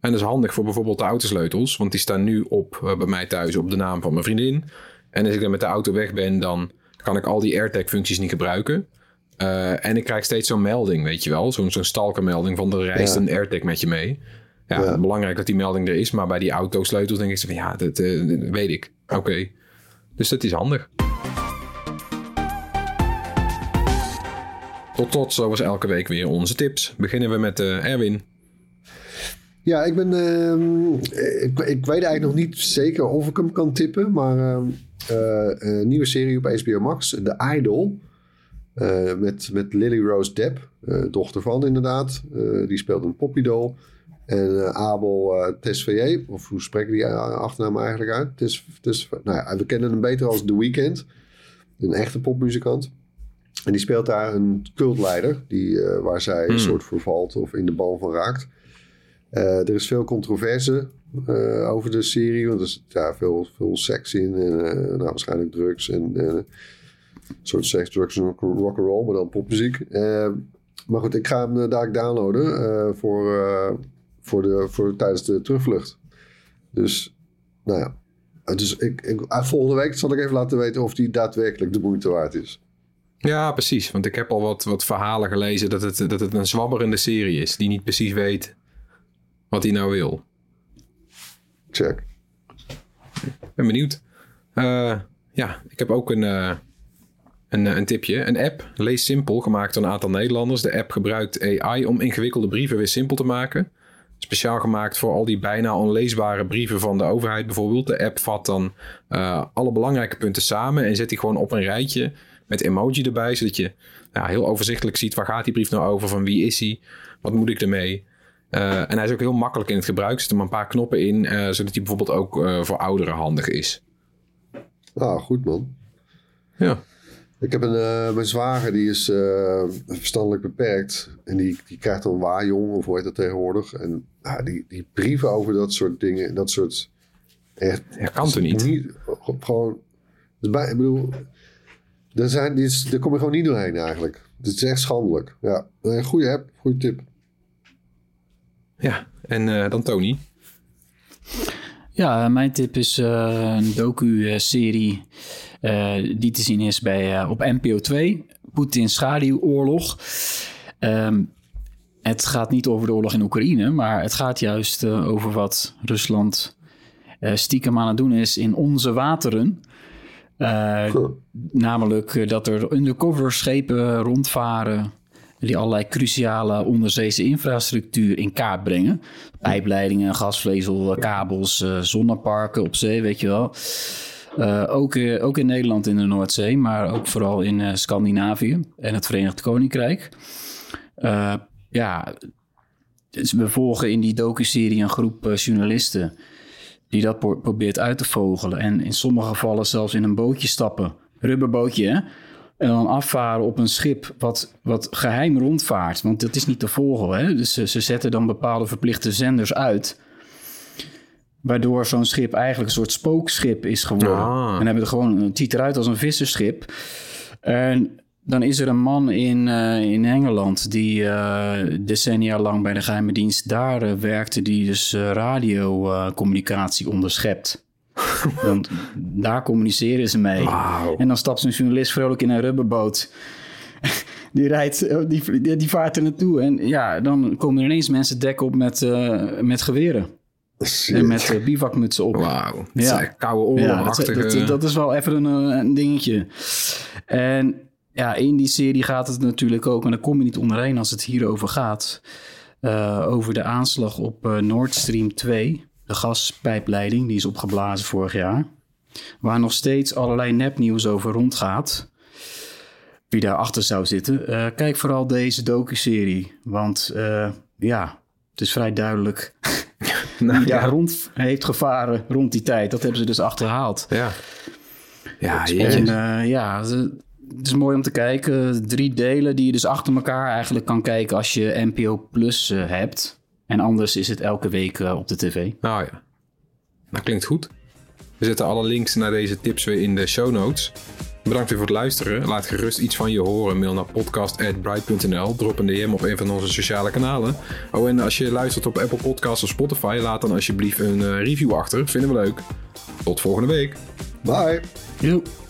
En dat is handig voor bijvoorbeeld de autosleutels, want die staan nu op bij mij thuis op de naam van mijn vriendin. En als ik dan met de auto weg ben, dan kan ik al die AirTag-functies niet gebruiken. Uh, en ik krijg steeds zo'n melding, weet je wel. Zo'n zo'n stalkermelding van er reist ja. een AirTag met je mee. Ja, ja, belangrijk dat die melding er is. Maar bij die autosleutels denk ik van ja, dat, dat weet ik. Oké. Okay. Dus dat is handig. Tot tot, zoals elke week weer onze tips. Beginnen we met uh, Erwin. Ja, ik ben. Uh, ik, ik, weet eigenlijk nog niet zeker of ik hem kan tippen. Maar uh, een nieuwe serie op HBO Max, The Idol. met, met Lily Rose Depp, dochter van inderdaad. die speelt een poppydoll. En Abel Tesfaye, of hoe spreken die achternaam eigenlijk uit? Tes, tes, nou ja, we kennen hem beter als The Weeknd. Een echte popmuzikant. En die speelt daar een cultleider, die, uh, waar zij hmm. een soort vervalt of in de bal van raakt. Uh, er is veel controverse uh, over de serie, want er is ja, veel, veel seks in en nou, waarschijnlijk drugs en een soort seks, drugs en rock and roll, maar dan popmuziek. maar goed, ik ga hem daar downloaden voor, voor, de, voor tijdens de terugvlucht. Dus, nou ja. Dus ik, ik, volgende week zal ik even laten weten of die daadwerkelijk de moeite waard is. Ja, precies. Want ik heb al wat, wat verhalen gelezen dat het, dat het een zwabberende serie is. Die niet precies weet wat hij nou wil. Check. Ben benieuwd. Uh, ja, ik heb ook een, uh, een, een tipje. Een app, Lees Simpel, gemaakt door een aantal Nederlanders. De app gebruikt AI om ingewikkelde brieven weer simpel te maken. Speciaal gemaakt voor al die bijna onleesbare brieven van de overheid bijvoorbeeld. De app vat dan alle belangrijke punten samen en zet die gewoon op een rijtje met emoji erbij, zodat je heel overzichtelijk ziet waar gaat die brief nou over, van wie is hij, wat moet ik ermee. Uh, en hij is ook heel makkelijk in het gebruik. Er zitten maar een paar knoppen in, uh, zodat hij bijvoorbeeld ook uh, voor ouderen handig is. Ah, goed man. Ja. Ik heb een, mijn zwager, die is verstandelijk beperkt. En die, die krijgt dan waaijong, of hoe heet dat tegenwoordig. En uh, die, die brieven over dat soort dingen, dat soort... Echt, ja, kan er niet. niet gewoon, bij, ik bedoel, daar, zijn, daar kom je gewoon niet doorheen eigenlijk. Het is echt schandelijk. Ja, een goede app, goede tip. Ja, en dan Tony. Ja, mijn tip is een docu-serie uh, die te zien is bij, uh, op NPO 2. Poetins schaduwoorlog. Um, het gaat niet over de oorlog in Oekraïne, maar het gaat juist uh, over wat Rusland stiekem aan het doen is in onze wateren. Namelijk dat er undercover schepen rondvaren die allerlei cruciale onderzeese infrastructuur in kaart brengen. Pijpleidingen, gasvezel, kabels, zonneparken op zee, weet je wel. Uh, ook, ook in Nederland in de Noordzee, maar ook vooral in Scandinavië en het Verenigd Koninkrijk. ja, dus we volgen in die docu-serie een groep journalisten die dat pro probeert uit te vogelen. En in sommige gevallen zelfs in een bootje stappen, rubberbootje, hè? En dan afvaren op een schip wat, wat geheim rondvaart. Want dat is niet te volgen. Hè? Dus ze, ze zetten dan bepaalde verplichte zenders uit Waardoor zo'n schip eigenlijk een soort spookschip is geworden. Ah. En hebben er gewoon, het ziet eruit als een visserschip. En dan is er een man in, uh, in Engeland die uh, decennia lang bij de geheime dienst daar uh, werkte, die dus radiocommunicatie onderschept. <laughs> Want daar communiceren ze mee. Wow. En dan stapt zo'n journalist vrolijk in een rubberboot. <laughs> die, rijdt, die, die vaart er naartoe. En ja, dan komen er ineens mensen dek op met, met geweren. En met uh, bivakmutsen op. Wauw. Ja. Koude oorlogachtige... Ja, dat, dat, dat, is wel even een, eh, een, dingetje. En ja, in die serie gaat het natuurlijk ook... en daar kom je niet onderheen als het hierover gaat... Uh, over de aanslag op Nord Stream 2. De gaspijpleiding, die is opgeblazen vorig jaar. Waar nog steeds allerlei nepnieuws over rondgaat. Wie daarachter zou zitten. kijk vooral deze docu-serie. Want ja, het is vrij duidelijk <laughs> nou, ja. rond heeft gevaren rond die tijd. Dat hebben ze dus achterhaald. Ja, ja, en, uh, ja het is mooi om te kijken. Drie delen die je dus achter elkaar eigenlijk kan kijken als je NPO Plus hebt. En anders is het elke week uh, op de tv. Nou ja, dat klinkt goed. We zetten alle links naar deze tips weer in de show notes. Bedankt weer voor het luisteren. Laat gerust iets van je horen. Mail naar podcast.bright.nl. Drop een DM op een van onze sociale kanalen. Oh, en als je luistert op Apple Podcasts of Spotify, laat dan alsjeblieft een uh, review achter. Vinden we leuk. Tot volgende week. Bye. Joep.